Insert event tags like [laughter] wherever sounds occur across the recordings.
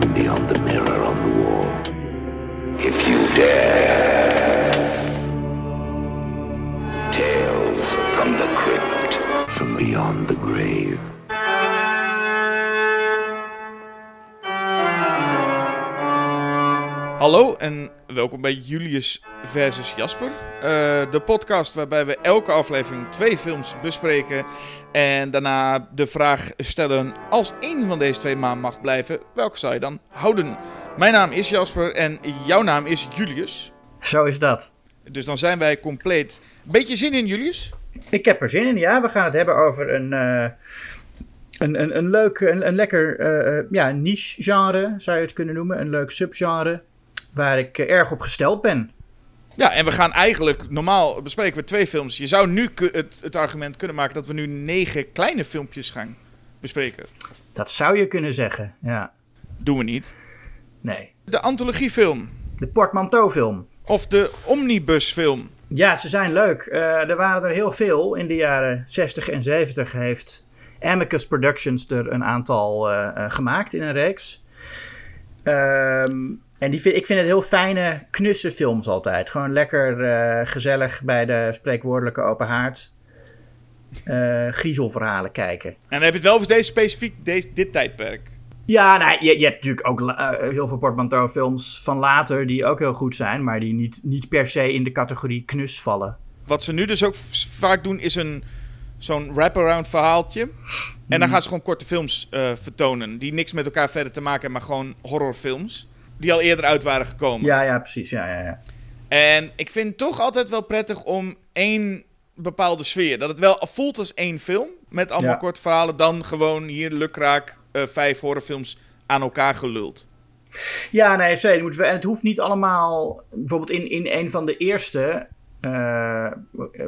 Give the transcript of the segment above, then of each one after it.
beyond the mirror on the wall. If you dare. Hallo en welkom bij Julius versus Jasper. Eh, de podcast waarbij we elke aflevering twee films bespreken. En daarna de vraag stellen: als één van deze twee maan mag blijven, welke zou je dan houden? Mijn naam is Jasper en jouw naam is Julius. Zo is dat. Dus dan zijn wij compleet. Beetje zin in, Julius? Ik heb er zin in, ja. We gaan het hebben over een, eh, een, een, een leuk, een, een lekker eh, ja, niche genre, zou je het kunnen noemen. Een leuk subgenre, waar ik eh, erg op gesteld ben. Ja, en we gaan eigenlijk, normaal bespreken we twee films. Je zou nu het, het argument kunnen maken dat we nu negen kleine filmpjes gaan bespreken. Dat zou je kunnen zeggen, ja. Doen we niet. Nee. De antologiefilm. De portmanteaufilm. Of de omnibusfilm. Ja, ze zijn leuk. Eh, er waren er heel veel. In de jaren 60 en 70 heeft Amicus Productions er een aantal eh, gemaakt in een reeks. Ehm, en die vind, ik vind het heel fijne, knusse films altijd. Gewoon lekker eh, gezellig bij de spreekwoordelijke open haard. eh, griezelverhalen kijken. En dan heb je het wel over deze specifiek deze, dit tijdperk. Ja, nou, je, je hebt natuurlijk ook eh, heel veel portmanteau-films van later die ook heel goed zijn, maar die niet, niet per se in de categorie knus vallen. Wat ze nu dus ook vaak doen is een zo'n wraparound verhaaltje. En dan gaan ze gewoon korte films vertonen. Die niks met elkaar verder te maken hebben, maar gewoon horrorfilms. Die al eerder uit waren gekomen. Ja, ja, precies. Ja, ja, ja. En ik vind het toch altijd wel prettig om één bepaalde sfeer. Dat het wel voelt als één film. Met allemaal Ja. korte verhalen. Dan gewoon hier lukraak eh, vijf horrorfilms aan elkaar geluld. Ja, nee, zeker. En het hoeft niet allemaal. Bijvoorbeeld in, in een van de eerste. eh,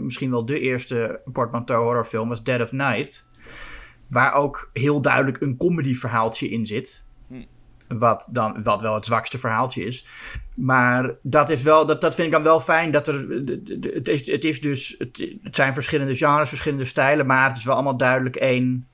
misschien wel de eerste portmanteau horrorfilm was Dead of Night. Waar ook heel duidelijk een comedy verhaaltje in zit. Wat, dan, wat wel het zwakste verhaaltje is. Maar dat, is wel, dat, dat vind ik dan wel fijn. Dat er, het, is, het, is dus, het, zijn verschillende genres, verschillende stijlen. Maar het is wel allemaal duidelijk één.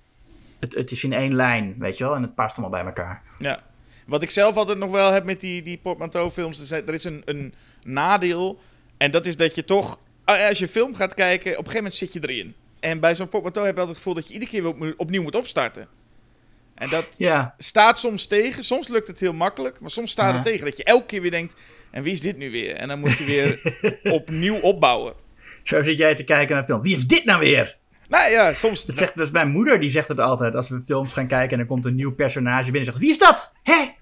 Het, het is in één lijn, weet je wel. En het past allemaal bij elkaar. Ja. Wat ik zelf altijd nog wel heb met die, die portmanteau-films, er, is een, een nadeel. En dat is dat je toch, als je film gaat kijken, op een gegeven moment zit je erin. En bij zo'n portmanteau heb je altijd het gevoel dat je iedere keer opnieuw moet opstarten. En dat Ja, staat soms tegen. Soms lukt het heel makkelijk, maar soms staat Ja. het tegen. Dat je elke keer weer denkt, en wie is dit nu weer? En dan moet je weer [laughs] opnieuw opbouwen. Zo zit jij te kijken naar een film. Wie is dit nou weer? Nou ja, soms... Dat zegt dus mijn moeder, die zegt het altijd als we films gaan kijken en er komt een nieuw personage binnen en zegt: Wie is dat? Hé? [laughs]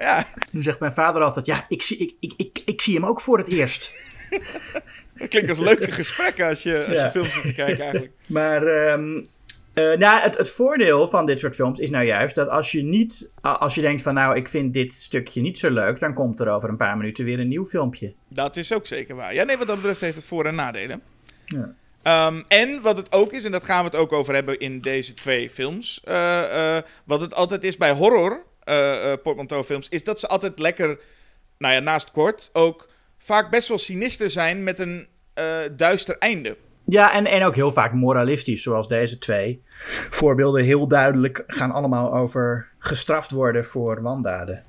Ja, Dan zegt mijn vader altijd: Ja, ik zie, ik, ik, ik, ik zie hem ook voor het eerst. [laughs] dat klinkt als leuke gesprekken als je, als je Ja. films zit te kijken eigenlijk. Maar ehm, eh, nou, het, het voordeel van dit soort films is nou juist dat als je niet, als je denkt van nou, ik vind dit stukje niet zo leuk, dan komt er over een paar minuten weer een nieuw filmpje. Dat is ook zeker waar. Ja, nee, wat dat betreft heeft het voor- en nadelen. Ja. Ehm, en wat het ook is, en dat gaan we het ook over hebben in deze twee films. eh, eh, wat het altijd is bij horror eh, portmanteau-films, is dat ze altijd lekker, nou ja, naast kort, ook vaak best wel sinister zijn met een duister einde. Ja, en, en ook heel vaak moralistisch, zoals deze twee. Voorbeelden heel duidelijk gaan allemaal over gestraft worden voor wandaden.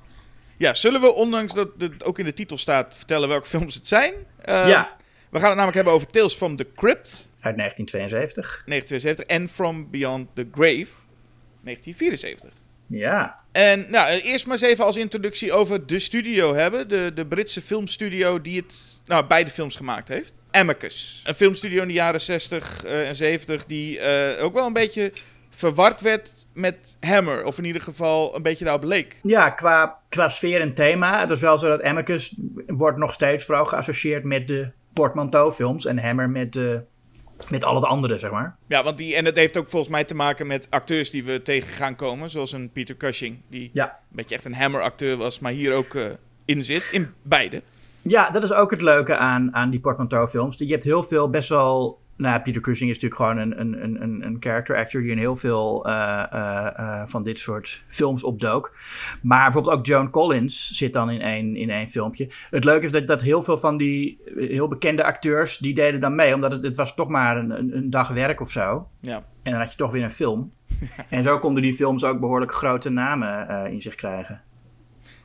Ja, zullen we, ondanks dat het ook in de titel staat, vertellen welke films het zijn? Eh, ja, We gaan het namelijk hebben over Tales from the Crypt, uit 1972. 1972, en From Beyond the Grave, 1974. Ja, En nou, eerst maar eens even als introductie over de studio hebben. De, de Britse filmstudio die het, nou, beide films gemaakt heeft. Amicus. Een filmstudio in de jaren 60 eh, en 70 die eh, ook wel een beetje verward werd met Hammer. Of in ieder geval een beetje daarop leek. ja qua, qua sfeer en thema. Het is wel zo dat Amicus wordt nog steeds vooral geassocieerd met de portmanteau-films. En Hammer met, de, met al het andere, zeg maar. Ja, want die, en het heeft ook volgens mij te maken met acteurs die we tegen gaan komen. Zoals een Peter Cushing, die Ja. een beetje echt een Hammer-acteur was, maar hier ook eh, in zit. In beide. Ja, dat is ook het leuke aan, aan die portmanteau-films. Je hebt heel veel best wel nou, Peter Cushing is natuurlijk gewoon een, een, een, een- een character actor die in heel veel eh, eh, eh, van dit soort films opdook. Maar bijvoorbeeld ook Joan Collins zit dan in één, in één filmpje. Het leuke is dat, dat heel veel van die heel bekende acteurs, die deden dan mee. Omdat het, het was toch maar een, een, een dag werk of zo. Ja. En dan had je toch weer een film. [laughs] en zo konden die films ook behoorlijk grote namen in zich krijgen.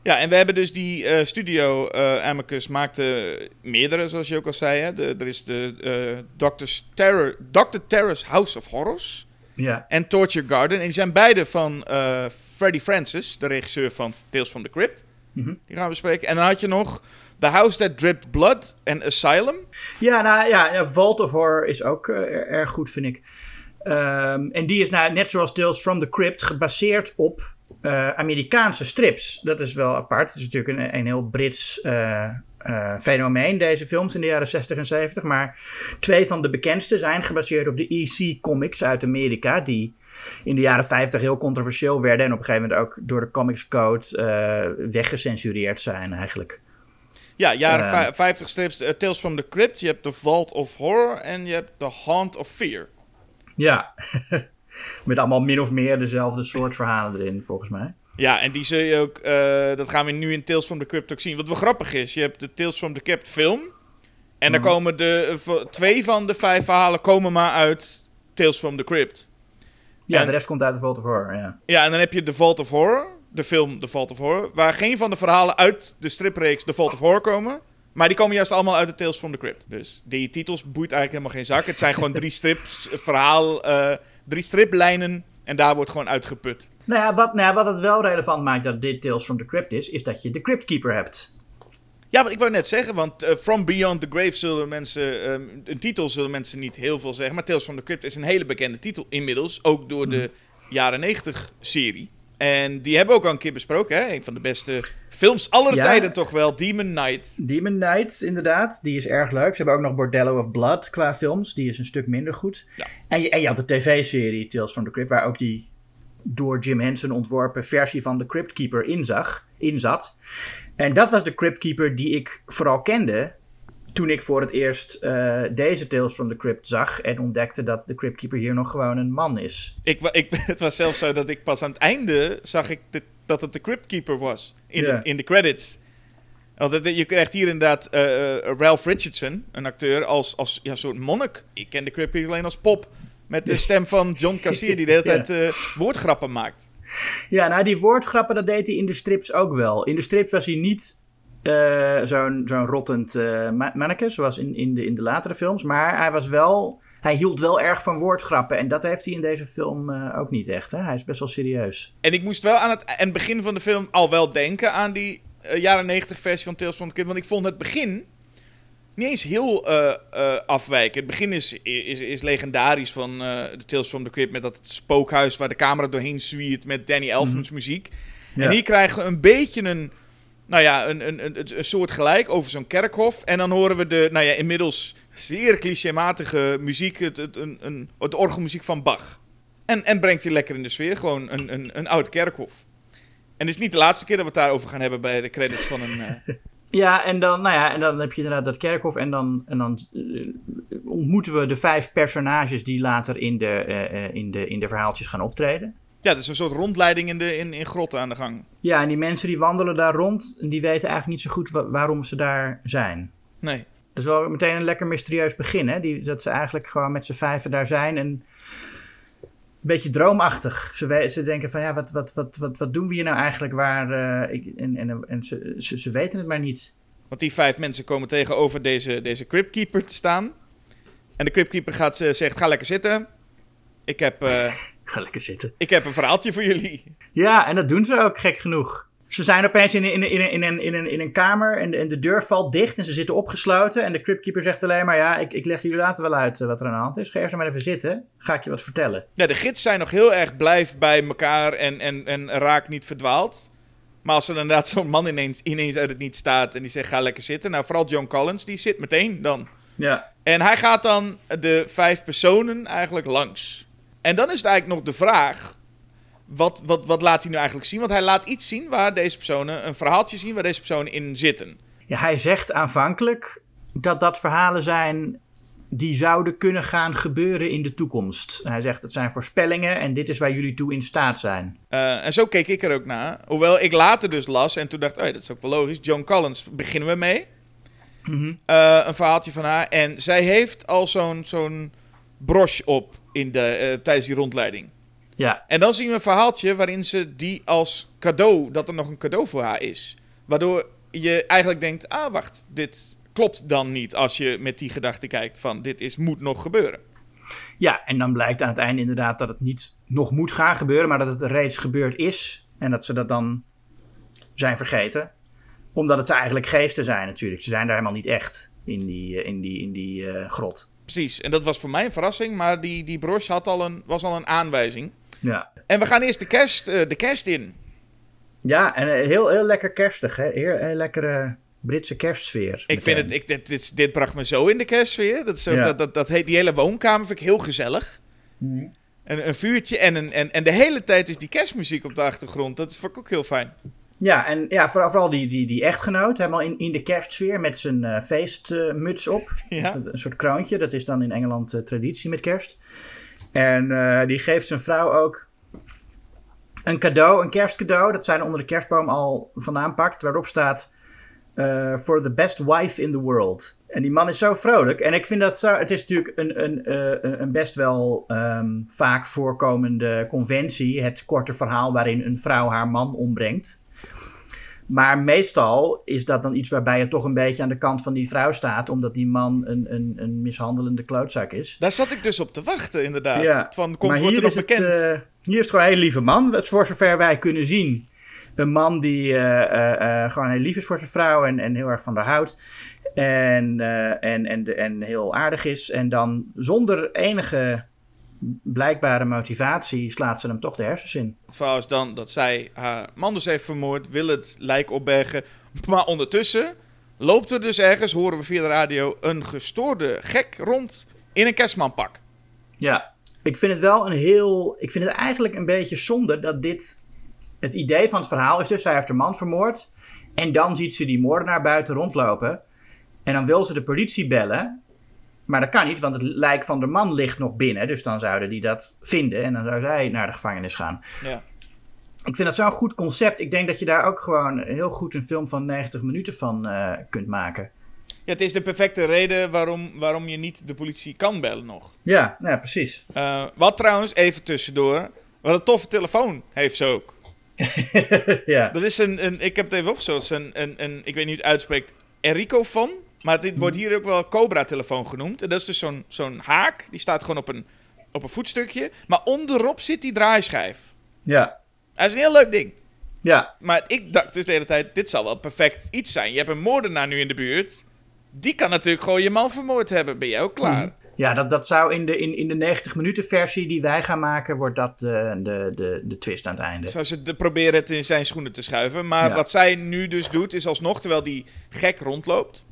Ja, en we hebben dus die eh, studio, eh, Amicus maakte meerdere, zoals je ook al zei. Hè? De, er is de Doctor's Terror, Dr. Terror's House of Horrors Ja. en Torture Garden. En die zijn beide van Freddie Francis, de regisseur van Tales from the Crypt. Mhm. Die gaan we bespreken. En dan had je nog The House That Dripped Blood en Asylum. Ja, nou ja, ja, Vault of Horror is ook erg goed, vind ik. Ehm, en die is nou, net zoals Tales from the Crypt gebaseerd op eh, Amerikaanse strips. Dat is wel apart. Het is natuurlijk een, een heel Brits eh, eh, fenomeen, deze films in de jaren 60 en 70. Maar twee van de bekendste zijn gebaseerd op de EC Comics uit Amerika. Die in de jaren 50 heel controversieel werden. En op een gegeven moment ook door de Comics Code weggecensureerd zijn eigenlijk. Ja, jaren Eh. vij- 50 strips. Tales from the Crypt. Je hebt The Vault of Horror en je hebt The Haunt of Fear. Ja, [laughs] met allemaal min of meer dezelfde soort verhalen erin, volgens mij. Ja, en die zul je ook, eh, dat gaan we nu in Tales from the Crypt ook zien. Wat wel grappig is, je hebt de Tales from the Crypt film. En dan Mhm. komen de, eh, twee van de vijf verhalen komen maar uit Tales from the Crypt. Ja, En- de rest komt uit de Vault of Horror, ja. Ja, en dan heb je The Vault of Horror, de film The Vault of Horror, waar geen van de verhalen uit de stripreeks The Vault of Horror komen. Maar die komen juist allemaal uit de Tales from the Crypt. Dus die titels boeit eigenlijk helemaal geen zak. Het zijn gewoon drie strips, verhaal, eh, drie striplijnen en daar wordt gewoon uitgeput. Nou ja, wat, nou ja, wat het wel relevant maakt dat dit Tales from the Crypt is, is dat je de Crypt Keeper hebt. Ja, wat ik wou net zeggen, want eh, From Beyond the Grave zullen mensen, ehm, een titel zullen mensen niet heel veel zeggen, maar Tales from the Crypt is een hele bekende titel inmiddels, ook door de jaren 90 serie. En die hebben we ook al een keer besproken, hè? Een van de beste films aller Ja. tijden toch wel, Demon Knight. Demon Knight, inderdaad, die is erg leuk. Ze hebben ook nog Bordello of Blood qua films, die is een stuk minder goed. Ja. En, je, en je had de tv-serie Tales from the Crypt, waar ook die door Jim Henson ontworpen versie van de Crypt Keeper in, zag, in zat. En dat was de Crypt Keeper die ik vooral kende toen ik voor het eerst eh, deze Tales from the Crypt zag en ontdekte dat de Crypt Keeper hier nog gewoon een man is. Ik, ik, [laughs] het was zelfs zo dat ik pas aan het einde zag ik de- dat het de Crypt Keeper was. In, Ja. de, in de credits. Want je krijgt hier inderdaad eh, eh, Ralph Richardson, een acteur, als, als ja, soort monnik. Ik ken de Crypt Keeper alleen als pop. Met de [laughs] stem van John Cassier, die de hele Ja. tijd woordgrappen maakt. Ja, nou die woordgrappen, dat deed hij in de strips ook wel. In de strips was hij niet eh, zo'n zo'n rottend ma- manneke, zoals in, in, de, in de latere films. Maar hij was wel... Hij hield wel erg van woordgrappen. En dat heeft hij in deze film eh, ook niet echt. Hè? Hij is best wel serieus. En ik moest wel aan het, aan het begin van de film al wel denken aan die jaren 90 versie van Tales from the Crypt. Want ik vond het begin niet eens heel eh, afwijken. Het begin is, is, is legendarisch van eh, de Tales from the Crypt. Met dat spookhuis waar de camera doorheen zwiert met Danny Elfman's muziek. En hier krijgen we een beetje een, nou ja, een, een, een, een soort gelijk over zo'n kerkhof. En dan horen we de, nou ja, inmiddels zeer clichématige muziek, het, het, een, een, het orgelmuziek van Bach. En, en brengt hij lekker in de sfeer, gewoon een, een, een oud kerkhof. En het is niet de laatste keer dat we het daarover gaan hebben bij de credits van een... eh, [laughs] Ja, en dan, nou ja, en dan heb je inderdaad dat kerkhof. En dan, en dan eh, ontmoeten we de vijf personages die later in de, eh, in de, in de verhaaltjes gaan optreden. Ja, dat is een soort rondleiding in, de, in, in grotten aan de gang. Ja, en die mensen die wandelen daar rond, die weten eigenlijk niet zo goed wa- waarom ze daar zijn. Nee. Dat is wel meteen een lekker mysterieus begin, hè? Die, dat ze eigenlijk gewoon met z'n vijven daar zijn en een beetje droomachtig. Ze, ze denken van, ja, wat, wat, wat, wat, wat doen we hier nou eigenlijk? Waar, eh, ik, en en, en ze, ze, ze weten het maar niet. Want die vijf mensen komen tegenover deze, deze cryptkeeper te staan. En de cryptkeeper gaat, eh, zegt, ga lekker zitten. Ik heb, eh, [laughs] [laughs] Ga lekker zitten. ik heb een verhaaltje voor jullie. Ja, en dat doen ze ook, gek genoeg. Ze zijn opeens in, een- in, in, in, een, in, een, in een kamer en de, en de deur valt dicht en ze zitten opgesloten. En de cryptkeeper zegt alleen maar, ja, ik, ik leg jullie later wel uit eh, wat er aan de hand is. Ga eerst maar even zitten, ga ik je wat vertellen. Ja, de gids zijn nog heel erg blijf bij elkaar en, en, en raak niet verdwaald. Maar als er inderdaad zo'n man ineens, ineens uit het niet staat en die zegt ga lekker zitten. Nou, vooral John Collins, die zit meteen dan. Ja. En hij gaat dan de vijf personen eigenlijk langs. En dan is het eigenlijk nog de vraag, wat, wat, wat laat hij nu eigenlijk zien? Want hij laat iets zien waar deze personen, een verhaaltje zien waar deze personen in zitten. Ja, hij zegt aanvankelijk dat dat verhalen zijn die zouden kunnen gaan gebeuren in de toekomst. Hij zegt het zijn voorspellingen en dit is waar jullie toe in staat zijn. Eh, en zo keek ik er ook naar. Hoewel ik later dus las en toen dacht, oh, dat is ook wel logisch. Joan Collins beginnen we mee. Eh, een verhaaltje van haar. En zij heeft al zo'n zo'n broche op in de, eh, tijdens die rondleiding. Ja, En dan zien we een verhaaltje waarin ze die als cadeau, dat er nog een cadeau voor haar is. Waardoor je eigenlijk denkt, ah wacht, dit klopt dan niet als je met die gedachte kijkt van dit is, moet nog gebeuren. ja, en dan blijkt aan het einde inderdaad dat het niet nog moet gaan gebeuren, maar dat het reeds gebeurd is. En dat ze dat dan zijn vergeten. Omdat het eigenlijk geesten zijn natuurlijk. Ze zijn daar helemaal niet echt in die, eh, in die, in die eh, grot. Precies, en dat was voor mij een verrassing, maar die, die broche had al een, was al een aanwijzing. Ja, En we gaan eerst de kerst, eh, de kerst in. ja en eh, heel, heel lekker kerstig. Hè? Heel, heel lekkere Britse kerstsfeer. Ik vind het, ik, dit, dit, dit bracht me zo in de kerstsfeer. Dat, Ja. dat, dat, dat heet, die hele woonkamer vind ik heel gezellig. Een, een vuurtje en, een, en, en de hele tijd is die kerstmuziek op de achtergrond. Dat vond ik ook heel fijn. Ja, en ja, vooral, vooral die, die, die echtgenoot, helemaal in, in de kerstsfeer met zijn eh, feestmuts op. [laughs] Ja. Een, een soort kroontje, dat is dan in Engeland eh, traditie met kerst. En eh, die geeft zijn vrouw ook een cadeau, een kerstcadeau, dat zij onder de kerstboom al vandaan pakt, waarop staat eh, For the best wife in the world. En die man is zo vrolijk. En ik vind dat zo. Het is natuurlijk een, een, eh, een best wel ehm, vaak voorkomende conventie. Het korte verhaal waarin een vrouw haar man ombrengt. Maar meestal is dat dan iets waarbij je toch een beetje aan de kant van die vrouw staat. Omdat die man een, een, een mishandelende klootzak is. Daar zat ik dus op te wachten, inderdaad. Ja, Van, komt, maar wordt er nog het, bekend? eh, hier is het gewoon een hele lieve man. Voor zover wij kunnen zien. Een man die eh, eh, gewoon heel lief is voor zijn vrouw en, en heel erg van haar houdt. En, en, en, en heel aardig is. En dan zonder enige blijkbare motivatie slaat ze hem toch de hersens in. Het verhaal is dan dat zij haar man dus heeft vermoord, wil het lijk opbergen. Maar ondertussen loopt er dus ergens, horen we via de radio, een gestoorde gek rond in een kerstmanpak. Ja, ik vind het wel een heel. Ik vind het eigenlijk een beetje zonde dat dit. Het idee van het verhaal is dus: zij heeft haar man vermoord. En dan ziet ze die moordenaar buiten rondlopen. En dan wil ze de politie bellen. Maar dat kan niet, want het lijk van de man ligt nog binnen. Dus dan zouden die dat vinden. En dan zou zij naar de gevangenis gaan. Ja. Ik vind dat zo'n goed concept. Ik denk dat je daar ook gewoon heel goed een film van 90 minuten van eh, kunt maken. Ja, het is de perfecte reden waarom, waarom je niet de politie kan bellen nog. Ja, nou ja, precies. Eh, wat trouwens, even tussendoor, wat een toffe telefoon heeft ze ook. [laughs] ja. Dat is een, een ik heb het even opgezocht, een, een, een, ik weet niet hoe het uitspreekt, Ericophone. Maar het wordt hier ook wel Cobra-telefoon genoemd. En dat is dus zo'n zo'n haak, die staat gewoon op een, op een voetstukje. Maar onderop zit die draaischijf. Ja. Dat is een heel leuk ding. Ja. Maar ik dacht dus de hele tijd, dit zal wel perfect iets zijn. Je hebt een moordenaar nu in de buurt. Die kan natuurlijk gewoon je man vermoord hebben. Ben jij ook klaar? Ja, dat, dat zou in de, in, in de 90 minuten versie die wij gaan maken, wordt dat de, de, de, de twist aan het einde. Zou ze de- proberen het in zijn schoenen te schuiven. Maar Ja. wat zij nu dus doet, is alsnog, terwijl die gek rondloopt.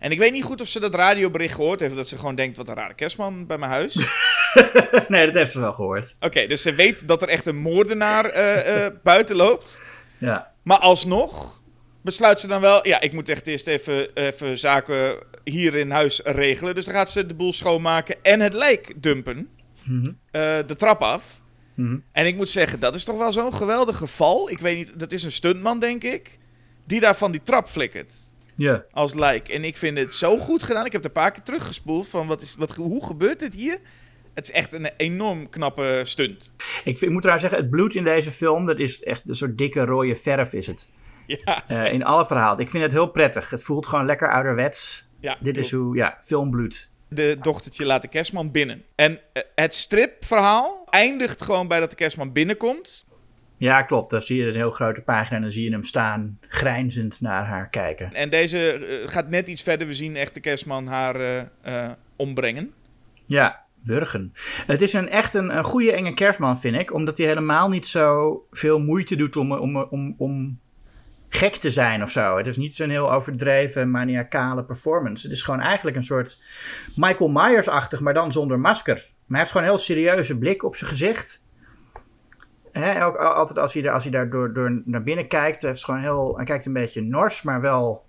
En ik weet niet goed of ze dat radiobericht gehoord heeft. of Dat ze gewoon denkt, wat een rare kerstman bij mijn huis. Oké, [laughs] nee, dat heeft ze wel gehoord. dus ze weet dat er echt een moordenaar eh, eh, buiten loopt. Ja. Maar alsnog besluit ze dan wel... Ja, ik moet echt eerst even, even zaken hier in huis regelen. Dus dan gaat ze de boel schoonmaken en het lijk dumpen. Mhm. eh, de trap af. Mhm. En ik moet zeggen, dat is toch wel zo'n geweldig geval. Ik weet niet, dat is een stuntman, denk ik. Die daar van die trap flikkert. Ja. Als lijk. En ik vind het zo goed gedaan. Ik heb het een paar keer teruggespoeld. Van wat is, wat, hoe gebeurt dit hier? Het is echt een enorm knappe stunt. Ik, vind, ik moet trouwens zeggen, het bloed in deze film, dat is echt een soort dikke rode verf is het. Ja, Eh, [laughs] in alle verhalen. Ik vind het heel prettig. Het voelt gewoon lekker ouderwets. ja Dit is hoe, ja, filmbloed. De dochtertje laat de kerstman binnen. En eh, het stripverhaal eindigt gewoon bij dat de kerstman binnenkomt. Ja, klopt. Dan zie je dus een heel grote pagina en dan zie je hem staan, grijnzend naar haar kijken. En deze eh, gaat net iets verder. We zien echt de kerstman haar eh, eh, ombrengen. Ja, wurgen. Het is een, echt een, een goede enge kerstman, vind ik. Omdat hij helemaal niet zo veel moeite doet om, om, om, om gek te zijn of zo. Het is niet zo'n heel overdreven, maniacale performance. Het is gewoon eigenlijk een soort Michael Myers-achtig, maar dan zonder masker. Maar hij heeft gewoon een heel serieuze blik op zijn gezicht. Hè, ook, altijd als hij, daar- als hij daar door, door naar binnen kijkt, heeft gewoon heel, hij kijkt een beetje nors, maar wel...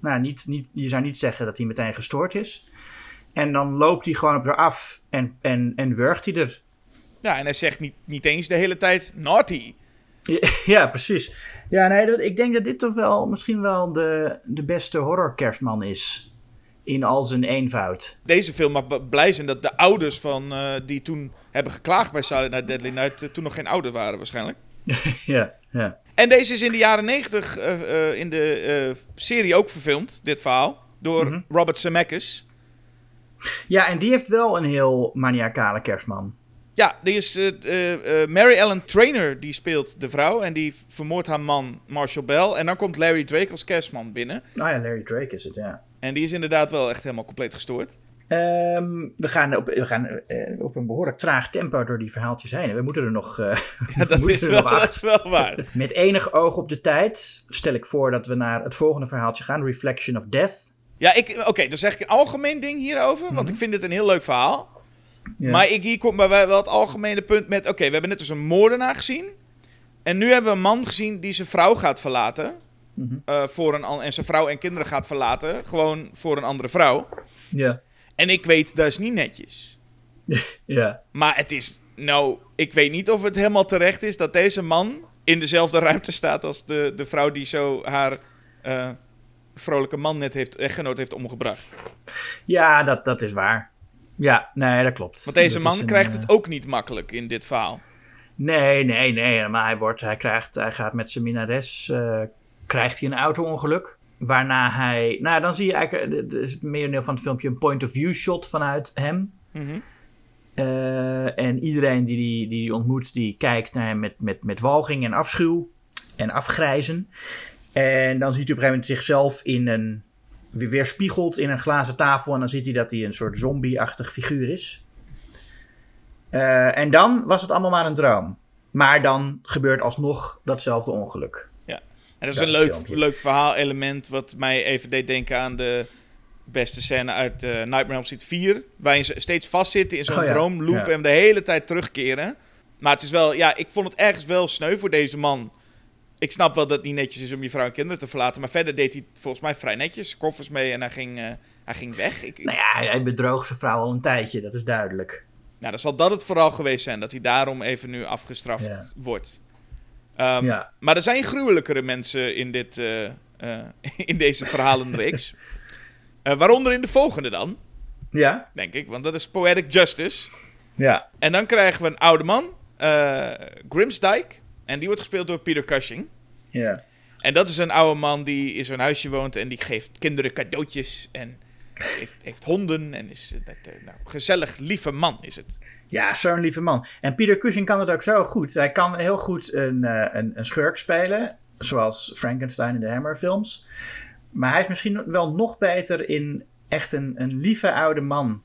Nou, niet, niet, je zou niet zeggen dat hij meteen gestoord is. En dan loopt hij gewoon op haar af en, en, en wurgt hij er. Ja, en hij zegt niet, niet eens de hele tijd naughty. Ja, [laughs] ja, precies. Ja, nee, ik denk dat dit toch wel misschien wel de, de beste horror kerstman is. In al zijn eenvoud. Deze film mag blij zijn dat de ouders van eh, die toen hebben geklaagd bij Silent Night Deadly Night eh, toen nog geen ouder waren waarschijnlijk. [laughs] ja, ja. En deze is in de jaren 90 eh, eh, in de serie ook verfilmd, dit verhaal, door Mhm. Robert Zemeckis. Ja, en die heeft wel een heel maniacale kerstman. Ja, die is eh, eh, eh, Mary Ellen Trainer, die speelt de vrouw en die vermoordt haar man Marshall Bell. En dan komt Larry Drake als kerstman binnen. Nou ja, Larry Drake is het, ja. En die is inderdaad wel echt helemaal compleet gestoord. Ehm, we gaan, op, we gaan op een behoorlijk traag tempo door die verhaaltjes heen. We moeten er nog, [laughs] dat, is wel, dat is wel waar. [laughs] Met enig oog op de tijd stel ik voor dat we naar het volgende verhaaltje gaan. Reflection of Death. Ja, ik- oké, dan zeg ik een algemeen ding hierover, want ik vind dit een heel leuk verhaal. Ja. Maar ik, hier komt bij wel het algemene punt met... Oké, we hebben net dus een moordenaar gezien. En nu hebben we een man gezien die zijn vrouw gaat verlaten. Mhm. eh, voor een, en zijn vrouw en kinderen gaat verlaten. Gewoon voor een andere vrouw. Ja. En ik weet, dat is niet netjes. [laughs] Ja. Maar het is... Nou, ik weet niet of het helemaal terecht is dat deze man in dezelfde ruimte staat als de, de vrouw die zo haar eh, vrolijke man net heeft, echtgenoot heeft omgebracht. Ja, dat, dat is waar. Ja, nee, dat klopt. Want deze Dat man een, krijgt eh, het ook niet makkelijk in dit verhaal. Nee, nee, nee. Maar hij, wordt, hij, krijgt, hij gaat met zijn minares. eh, krijgt hij een auto-ongeluk. Waarna hij. Nou, dan zie je eigenlijk. Er is van het filmpje een point-of-view shot vanuit hem. Mhm. Eh, en iedereen die die, die die ontmoet, die kijkt naar hem met, met, met walging en afschuw. En afgrijzen. En dan ziet hij op een gegeven moment zichzelf in een. Weer weerspiegeld in een glazen tafel. En dan ziet hij dat hij een soort zombie-achtig figuur is. Eh, en dan was het allemaal maar een droom. Maar dan gebeurt alsnog datzelfde ongeluk. En dat is Dat een leuk, filmpje. leuk verhaalelement wat mij even deed denken aan de beste scène uit eh, Nightmare on Elm Street 4. Waarin ze steeds vastzitten in zo'n Oh ja, droomloop ja. en de hele tijd terugkeren. Maar het is wel, ja, ik vond het ergens wel sneu voor deze man. Ik snap wel dat het niet netjes is om je vrouw en kinderen te verlaten. Maar verder deed hij volgens mij vrij netjes. Koffers mee en hij ging, eh, hij ging weg. Ik, Nou ja, hij bedroog zijn vrouw al een tijdje, dat is duidelijk. nou, dan zal dat het vooral geweest zijn. Dat hij daarom even nu afgestraft Ja. wordt. Ehm, Ja. Maar er zijn gruwelijkere mensen in, dit, eh, eh, [laughs] in deze verhalenreeks. [laughs] Waaronder in de volgende dan, Ja? denk ik. Want dat is Poetic Justice. Ja. En dan krijgen we een oude man, Grimsdijk. En die wordt gespeeld door Peter Cushing. Ja. En dat is een oude man die in zo'n huisje woont en die geeft kinderen cadeautjes. En heeft, heeft honden en is eh, eh, nou, gezellig, lieve man is het. Ja, zo'n lieve man. En Peter Cushing kan het ook zo goed. Hij kan heel goed een, eh, een, een schurk spelen, zoals Frankenstein in de Hammer films. Maar hij is misschien wel nog beter in echt een, een lieve oude man.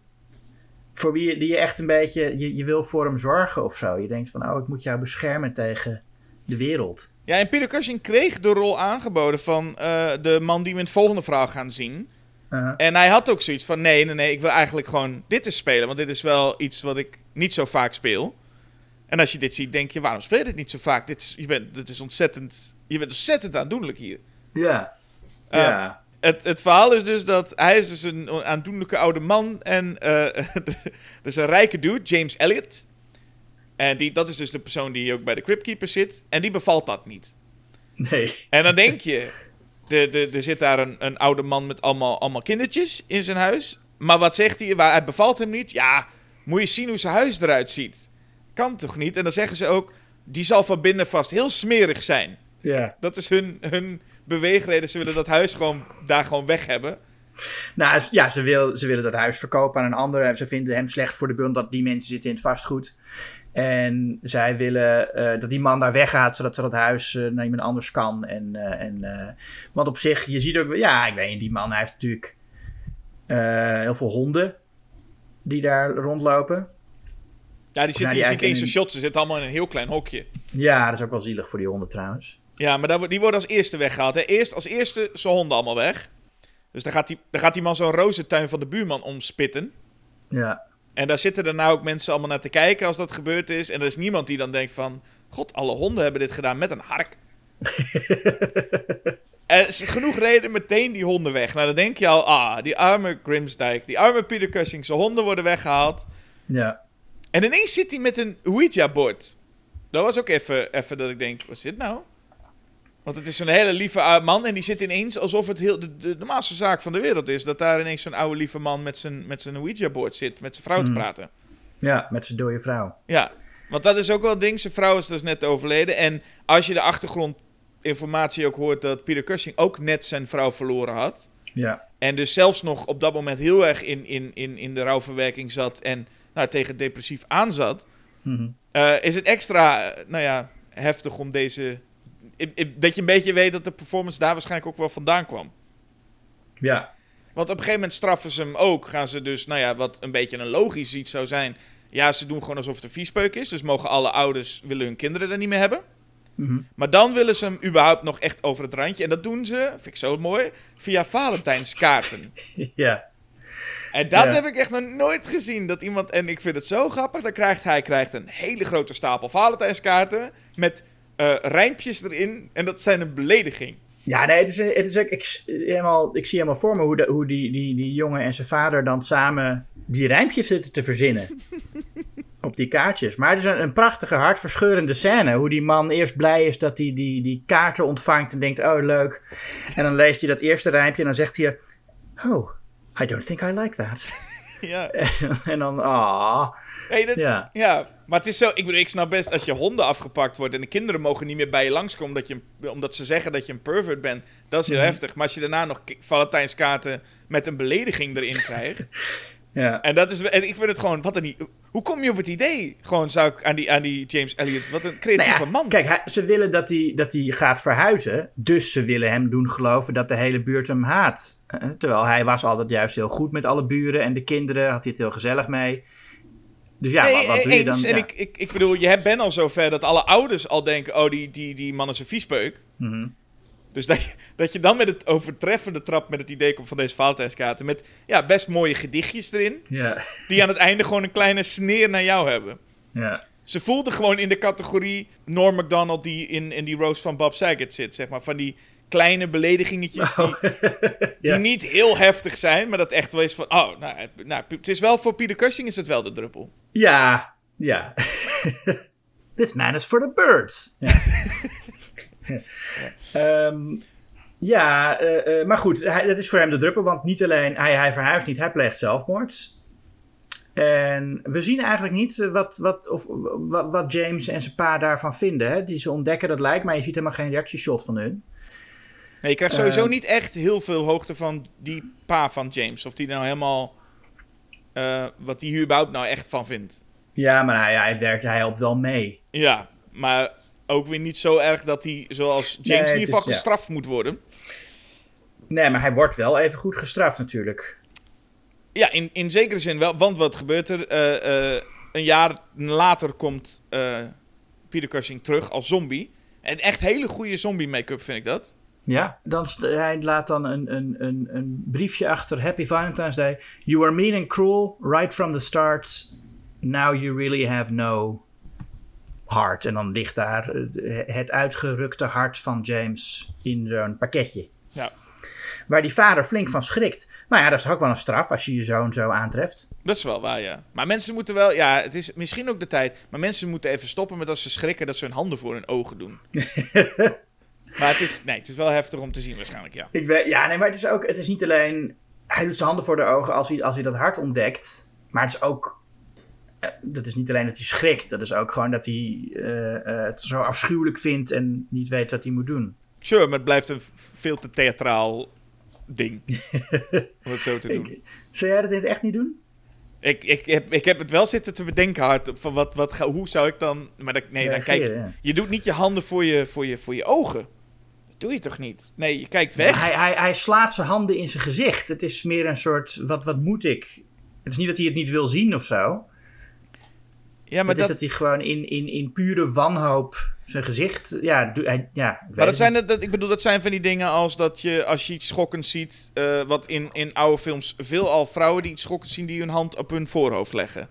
Voor wie je, die je echt een beetje, je, je wil voor hem zorgen of zo. Je denkt van, oh, ik moet jou beschermen tegen de wereld. Ja, en Peter Cushing kreeg de rol aangeboden van eh, de man die we in het volgende verhaal gaan zien. Uh-huh. En hij had ook zoiets van: nee, nee, nee, ik wil eigenlijk gewoon dit eens spelen. Want dit is wel iets wat ik niet zo vaak speel. En als je dit ziet, denk je: waarom speel je dit niet zo vaak? Dit is, je, bent, dit is ontzettend, je bent ontzettend aandoenlijk hier. Ja. Ja. Het, het verhaal is dus dat hij is dus een aandoenlijke oude man. En eh [laughs] er is een rijke dude, James Elliot. En die, dat is dus de persoon die ook bij de Cryptkeeper zit. En die bevalt dat niet. Nee. En dan denk je, de, de, er zit daar een, een oude man met allemaal, allemaal kindertjes in zijn huis. Maar wat zegt hij? Waar, het bevalt hem niet. Ja, moet je zien hoe zijn huis eruit ziet. Kan toch niet? En dan zeggen ze ook, die zal van binnen vast heel smerig zijn. Ja. Dat is hun, hun beweegreden. Ze willen dat huis gewoon daar gewoon weg hebben. Nou ja, ze, wil, ze willen dat huis verkopen aan een ander. Ze vinden hem slecht voor de bund dat die mensen zitten in het vastgoed. En zij willen eh, dat die man daar weggaat, zodat ze dat huis eh, naar iemand anders kan. En, eh, en, want op zich, je ziet ook, ja, ik weet niet, die man hij heeft natuurlijk heel veel honden die daar rondlopen. Ja, die zitten, ziet eigenlijk in zijn shots. Ze zitten allemaal in een heel klein hokje. Ja, dat is ook wel zielig voor die honden trouwens. Ja, maar daar die worden als eerste weggehaald. Hè. Eerst als eerste zijn honden allemaal weg. Dus dan gaat die, dan gaat die man zo'n rozentuin van de buurman omspitten. Ja, En daar zitten er nou ook mensen allemaal naar te kijken als dat gebeurd is. En er is niemand die dan denkt van... God, alle honden hebben dit gedaan met een hark. [laughs] Er is genoeg reden meteen die honden weg. Nou, dan denk je al, ah, die arme Grimsdijk, die arme Peter Cushing, zijn honden worden weggehaald. Ja. En ineens zit hij met een Ouija-bord. Dat was ook even, even dat ik denk, wat is dit nou? Want het is zo'n hele lieve oude man en die zit ineens alsof het heel, de, de normaalste zaak van de wereld is. Dat daar ineens zo'n oude lieve man met zijn, met zijn Ouija-bord zit, met zijn vrouw te Mm. praten. Ja, met zijn dode vrouw. Ja, want dat is ook wel een ding. Zijn vrouw is dus net overleden. En als je de achtergrondinformatie ook hoort dat Peter Cushing ook net zijn vrouw verloren had. Ja. En dus zelfs nog op dat moment heel erg in, in, in, in de rouwverwerking zat en nou, tegen depressief aanzat. Eh, is het extra, eh, nou ja, heftig om deze... Dat je een beetje weet dat de performance daar waarschijnlijk ook wel vandaan kwam. Ja. Want op een gegeven moment straffen ze hem ook. Gaan ze dus, nou ja, wat een beetje een logisch iets zou zijn. Ja, ze doen gewoon alsof het een viespeuk is. Dus mogen alle ouders willen hun kinderen er niet meer hebben. Mhm. Maar dan willen ze hem überhaupt nog echt over het randje. En dat doen ze, vind ik zo mooi, via Valentijnskaarten. [laughs] Ja. En dat Ja. heb ik echt nog nooit gezien. Dat iemand, en ik vind het zo grappig, dan krijgt hij krijgt een hele grote stapel Valentijnskaarten. Met eh rijmpjes erin. En dat zijn een belediging. Ja, nee, het is, het is ook, ik, helemaal, ik zie helemaal voor me hoe, de, hoe die, die, die jongen en zijn vader dan samen die rijmpjes zitten te verzinnen. [laughs] op die kaartjes. Maar het is een, een prachtige, hartverscheurende scène. Hoe die man eerst blij is dat hij die, die kaarten ontvangt en denkt, oh leuk. En dan leest je dat eerste rijmpje en dan zegt hij, oh, I don't think I like that. [laughs] Ja. [laughs] en dan, ah, Hey, ja. Ja, maar het is zo. Ik bedoel, ik snap best als je honden afgepakt wordt en de kinderen mogen niet meer bij je langskomen omdat, je, een- omdat ze zeggen dat je een pervert bent. Dat is heel Mhm. heftig. Maar als je daarna nog Valentijnskaarten met een belediging erin krijgt. [laughs] Ja. en dat is. En ik vind het gewoon. Wat een, hoe kom je op het idee? Gewoon zou ik aan die, aan die James Elliot. Wat een creatieve Nou ja, man. Kijk, hij- ze willen dat hij, dat hij gaat verhuizen. Dus ze willen hem doen geloven dat de hele buurt hem haat. Eh, terwijl hij was altijd juist heel goed met alle buren en de kinderen. Had hij het heel gezellig mee. Dus ja, nee, wat, wat doe je eens. dan? En ik, ik, ik bedoel, je bent al zover dat alle ouders al denken: oh, die, die, die man is een viespeuk. Mhm. Dus dat je, dat je dan met het overtreffende trap met het idee komt van deze Valentijnskaarten. Met ja, best mooie gedichtjes erin. ja, Die aan het einde gewoon een kleine sneer naar jou hebben. ja. Ze voelde gewoon in de categorie Norm MacDonald die in, in die roast van Bob Saget zit. Zeg maar, van die kleine beledigingetjes die, [laughs] Ja. niet heel heftig zijn. Maar dat echt wel is van, oh, nou, het- nou, het is wel voor Peter Cushing is het wel de druppel. Ja, ja. [laughs] This man is for the birds. Ja, [laughs] Ehm, ja eh, eh, maar goed, hij, dat is voor hem de druppel. Want niet alleen, hij, hij verhuist niet, hij pleegt zelfmoord. En we zien eigenlijk niet eh, wat, wat, of, wat, wat James en zijn pa daarvan vinden. Hè? Die ze ontdekken, dat lijkt, maar je ziet helemaal geen reactieshot van hun. Nee, je krijgt sowieso Eh. niet echt heel veel hoogte van die pa van James. Of die nou helemaal, eh, wat die hier überhaupt nou echt van vindt. Ja, maar hij, hij werkt, hij helpt wel mee. Ja, maar ook weer niet zo erg dat hij, zoals James, Nee, in ieder geval ja. gestraft moet worden. Nee, maar hij wordt wel even goed gestraft natuurlijk. Ja, in, in zekere zin wel. Want wat gebeurt er? Eh, eh, een jaar later komt eh, Peter Cushing terug als zombie. En echt hele goede zombie make-up vind ik dat. Ja, dan, hij laat dan een, een, een, een briefje achter. Happy Valentine's Day. You were mean and cruel right from the start. Now you really have no heart. En dan ligt daar eh, het uitgerukte hart van James in zo'n pakketje. Ja. Waar die vader flink van schrikt. Nou ja, dat is toch ook wel een straf als je je zoon zo aantreft. Dat is wel waar, ja. Maar mensen moeten wel... Ja, het is misschien ook de tijd. Maar mensen moeten even stoppen met als ze schrikken... dat ze hun handen voor hun ogen doen. [laughs] maar het is... Nee, het is wel heftig om te zien waarschijnlijk, ja. Ik weet, ja, nee, maar het is ook, het is niet alleen, hij doet zijn handen voor de ogen als hij, als hij dat hart ontdekt, maar het is ook, eh, dat is niet alleen dat hij schrikt, dat is ook gewoon dat hij eh, eh, het zo afschuwelijk vindt en niet weet wat hij moet doen. Sure, maar het blijft een veel te theatraal ding. [laughs] om het zo te doen. Ik, zou jij dat in het echt niet doen? Ik, ik, heb, ik heb het wel zitten te bedenken hard. Van wat, wat, hoe zou ik dan... Maar dat, nee, dan kijk, je doet niet je handen voor je, voor, je, voor je ogen. Doe je toch niet? Nee, je kijkt weg. Hij, hij, hij slaat zijn handen in zijn gezicht. Het is meer een soort, wat, wat moet ik? Het is niet dat hij het niet wil zien of zo. ja, maar Maar dat, is dat hij gewoon in, in, in pure wanhoop zijn gezicht, ja, hij, ja maar dat het zijn, niet. dat, ik bedoel, dat zijn van die dingen als dat je, als je iets schokkends ziet, eh, wat in, in oude films veelal vrouwen die iets schokkends zien, die hun hand op hun voorhoofd leggen.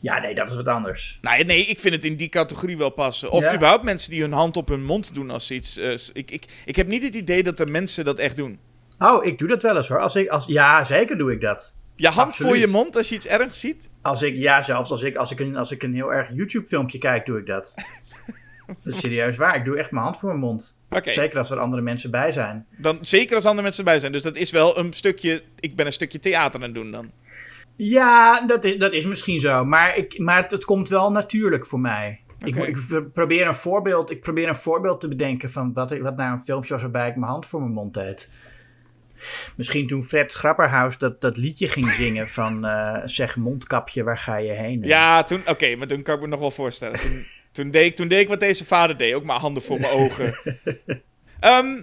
Ja, nee, dat is wat anders. Nou, nee, ik vind het in die categorie wel passen. Of Ja. überhaupt mensen die hun hand op hun mond doen als ze iets... eh, ik, ik, ik heb niet het idee dat de mensen dat echt doen. Oh, ik doe dat wel eens hoor. Als ik, als, ja, zeker doe ik dat. Je hand Absoluut. voor je mond als je iets ergs ziet? Als ik, ja, zelfs als ik, als ik, een, als ik een heel erg YouTube-filmpje kijk, doe ik dat. [laughs] dat is serieus waar. Ik doe echt mijn hand voor mijn mond. Zeker als er andere mensen bij zijn. Dan, zeker als andere mensen erbij zijn. Dus dat is wel een stukje... Ik ben een stukje theater aan het doen dan. Ja, dat is, dat is misschien zo. Maar, ik, maar het, het komt wel natuurlijk voor mij. Ik, ik pro- probeer een voorbeeld, ik probeer een voorbeeld te bedenken van wat, ik- wat nou een filmpje was waarbij ik mijn hand voor mijn mond deed. Misschien toen Fred Grapperhaus dat, dat liedje ging zingen van [laughs] eh, zeg mondkapje, waar ga je heen? Ja, toen... Oké, maar toen kan ik me nog wel voorstellen. Toen, toen, deed ik, toen deed ik wat deze vader deed. Ook mijn handen voor mijn ogen. [laughs] Ehm,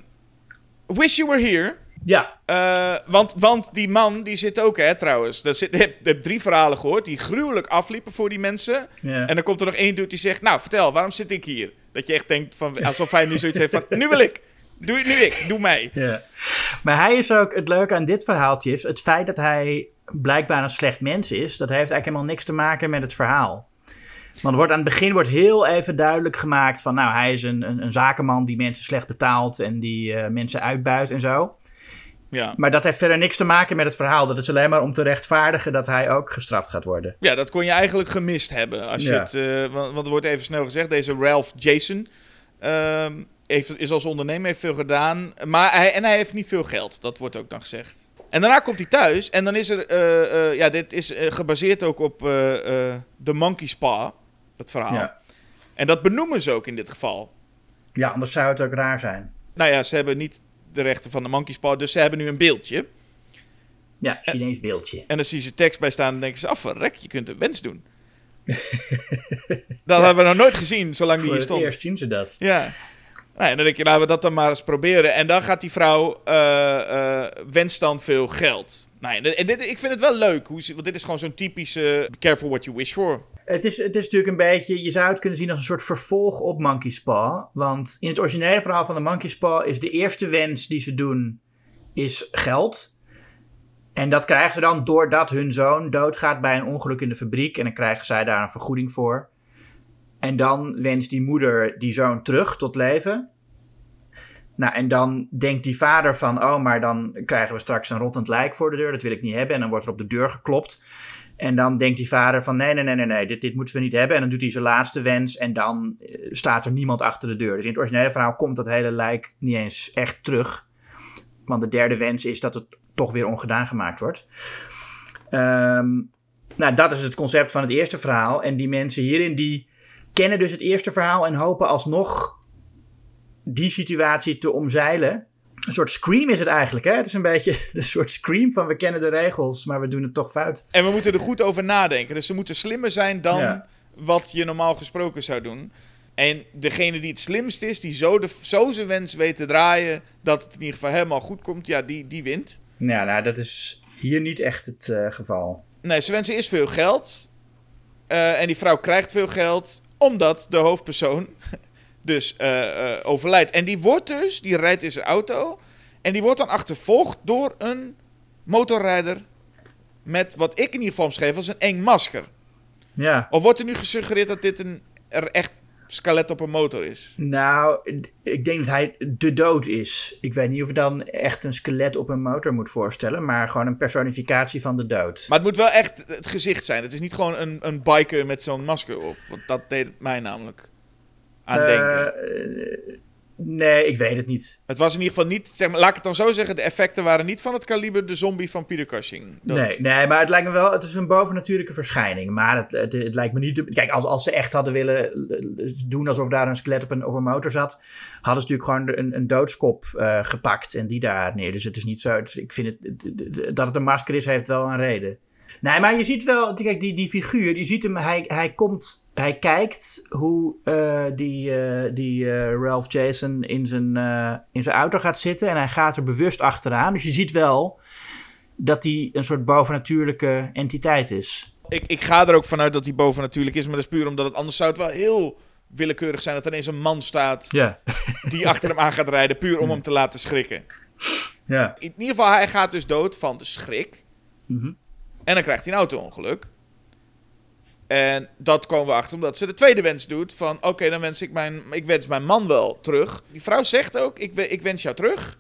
Wish You Were Here. Ja, Eh, want, want die man, die zit ook, hè, trouwens. Er zit, ik [laughs] heb, ik heb drie verhalen gehoord die gruwelijk afliepen voor die mensen. ja. En dan komt er nog één dude die zegt, nou, vertel, waarom zit ik hier? Dat je echt denkt, van, alsof hij nu zoiets heeft van, nu wil ik. Doe, nu ik, doe mij. Ja. Maar hij is ook, het leuke aan dit verhaaltje is, het feit dat hij blijkbaar een slecht mens is, dat heeft eigenlijk helemaal niks te maken met het verhaal. Want wordt aan het begin wordt heel even duidelijk gemaakt van, nou, hij is een, een, een zakenman die mensen slecht betaalt en die eh, mensen uitbuit en zo. Ja. Maar dat heeft verder niks te maken met het verhaal. Dat is alleen maar om te rechtvaardigen dat hij ook gestraft gaat worden. ja, dat kon je eigenlijk gemist hebben. Als je het, eh, want, want er wordt even snel gezegd, deze Ralph Jason ehm, heeft, is als ondernemer, heeft veel gedaan. Maar hij, en hij heeft niet veel geld, dat wordt ook dan gezegd. En daarna komt hij thuis en dan is er, eh, eh, ja, dit is gebaseerd ook op The Monkey Spa, dat verhaal. Ja. En dat benoemen ze ook in dit geval. ja, anders zou het ook raar zijn. Nou ja, ze hebben niet de rechten van de Monkey Spa, dus ze hebben nu een beeldje. Ja, Chinees beeldje. En dan zien ze tekst bij staan en denken ze, af, verrek, je kunt een wens doen. [laughs] dat hebben we nog nooit gezien, zolang die Voor hier het stond. eerst zien ze dat. Ja. Nou, en dan denk je, laten we dat dan maar eens proberen. En dan gaat die vrouw, eh wenst dan veel geld. Nou, en dit, ik vind het wel leuk, hoe want dit is gewoon zo'n typische be careful what you wish for. Het is, het is natuurlijk een beetje, je zou het kunnen zien als een soort vervolg op Monkey Spa. Want in het originele verhaal van de Monkey Spa is de eerste wens die ze doen, is geld. En dat krijgen ze dan doordat hun zoon doodgaat bij een ongeluk in de fabriek. En dan krijgen zij daar een vergoeding voor. En dan wenst die moeder die zoon terug tot leven. Nou, en dan denkt die vader van, oh, maar dan krijgen we straks een rottend lijk voor de deur. Dat wil ik niet hebben. En dan wordt er op de deur geklopt. En dan denkt die vader van, nee, nee, nee, nee, nee dit, dit moeten we niet hebben. En dan doet hij zijn laatste wens en dan eh, staat er niemand achter de deur. Dus in het originele verhaal komt dat hele lijk niet eens echt terug. Want de derde wens is dat het toch weer ongedaan gemaakt wordt. Ehm, nou, dat is het concept van het eerste verhaal. En die mensen hierin, die kennen dus het eerste verhaal en hopen alsnog die situatie te omzeilen. Een soort scream is het eigenlijk, hè? Het is een beetje [laughs] een soort scream van we kennen de regels, maar we doen het toch fout. En we moeten er goed over nadenken. Dus ze moeten slimmer zijn dan Ja. wat je normaal gesproken zou doen. En degene die het slimst is, die zo, de, zo zijn wens weet te draaien... dat het in ieder geval helemaal goed komt, ja, die, die wint. Nou, nou, dat is hier niet echt het eh, geval. Nee, ze wensen eerst veel geld. Eh, en die vrouw krijgt veel geld, omdat de hoofdpersoon [laughs] dus eh, eh, overlijdt. En die wordt dus, die rijdt in zijn auto. En die wordt dan achtervolgd door een motorrijder. Met wat ik in ieder geval omschreef als een eng masker. Ja. Of wordt er nu gesuggereerd dat dit een er echt skelet op een motor is? Nou, ik denk dat hij de dood is. Ik weet niet of je dan echt een skelet op een motor moet voorstellen, maar gewoon een personificatie van de dood. Maar het moet wel echt het gezicht zijn. Het is niet gewoon een, een biker met zo'n masker op. Want dat deed mij namelijk aan denken. Eh, nee, ik weet het niet. Het was in ieder geval niet, zeg maar, laat ik het dan zo zeggen, de effecten waren niet van het kaliber de zombie van Peter Cushing. Dat- Nee, nee, maar het lijkt me wel, het is een bovennatuurlijke verschijning. Maar het, het, het lijkt me niet. te- Kijk, als, als ze echt hadden willen eh, doen alsof daar een skelet op een, op een motor zat, hadden ze natuurlijk gewoon een, een doodskop eh, gepakt en die daar neer. Dus het is niet zo. ik vind het, dat het een masker is, heeft wel een reden. Nee, maar je ziet wel, kijk, die, die figuur, je ziet hem, hij, hij komt, hij kijkt hoe eh, die, eh, die eh, Ralph Jason in zijn, in zijn auto gaat zitten en hij gaat er bewust achteraan. Dus je ziet wel dat hij een soort bovennatuurlijke entiteit is. Ik, ik ga er ook vanuit dat hij bovennatuurlijk is, maar dat is puur omdat het anders zou het wel heel willekeurig zijn dat er ineens een man staat die achter hem aan gaat rijden, puur om hem te laten schrikken. Ja. In ieder geval, hij gaat dus dood van de schrik. Mhm. En dan krijgt hij een auto-ongeluk. En dat komen we achter omdat ze de tweede wens doet. Van oké, dan wens ik mijn, ik wens mijn man wel terug. Die vrouw zegt ook, ik, ik wens jou terug.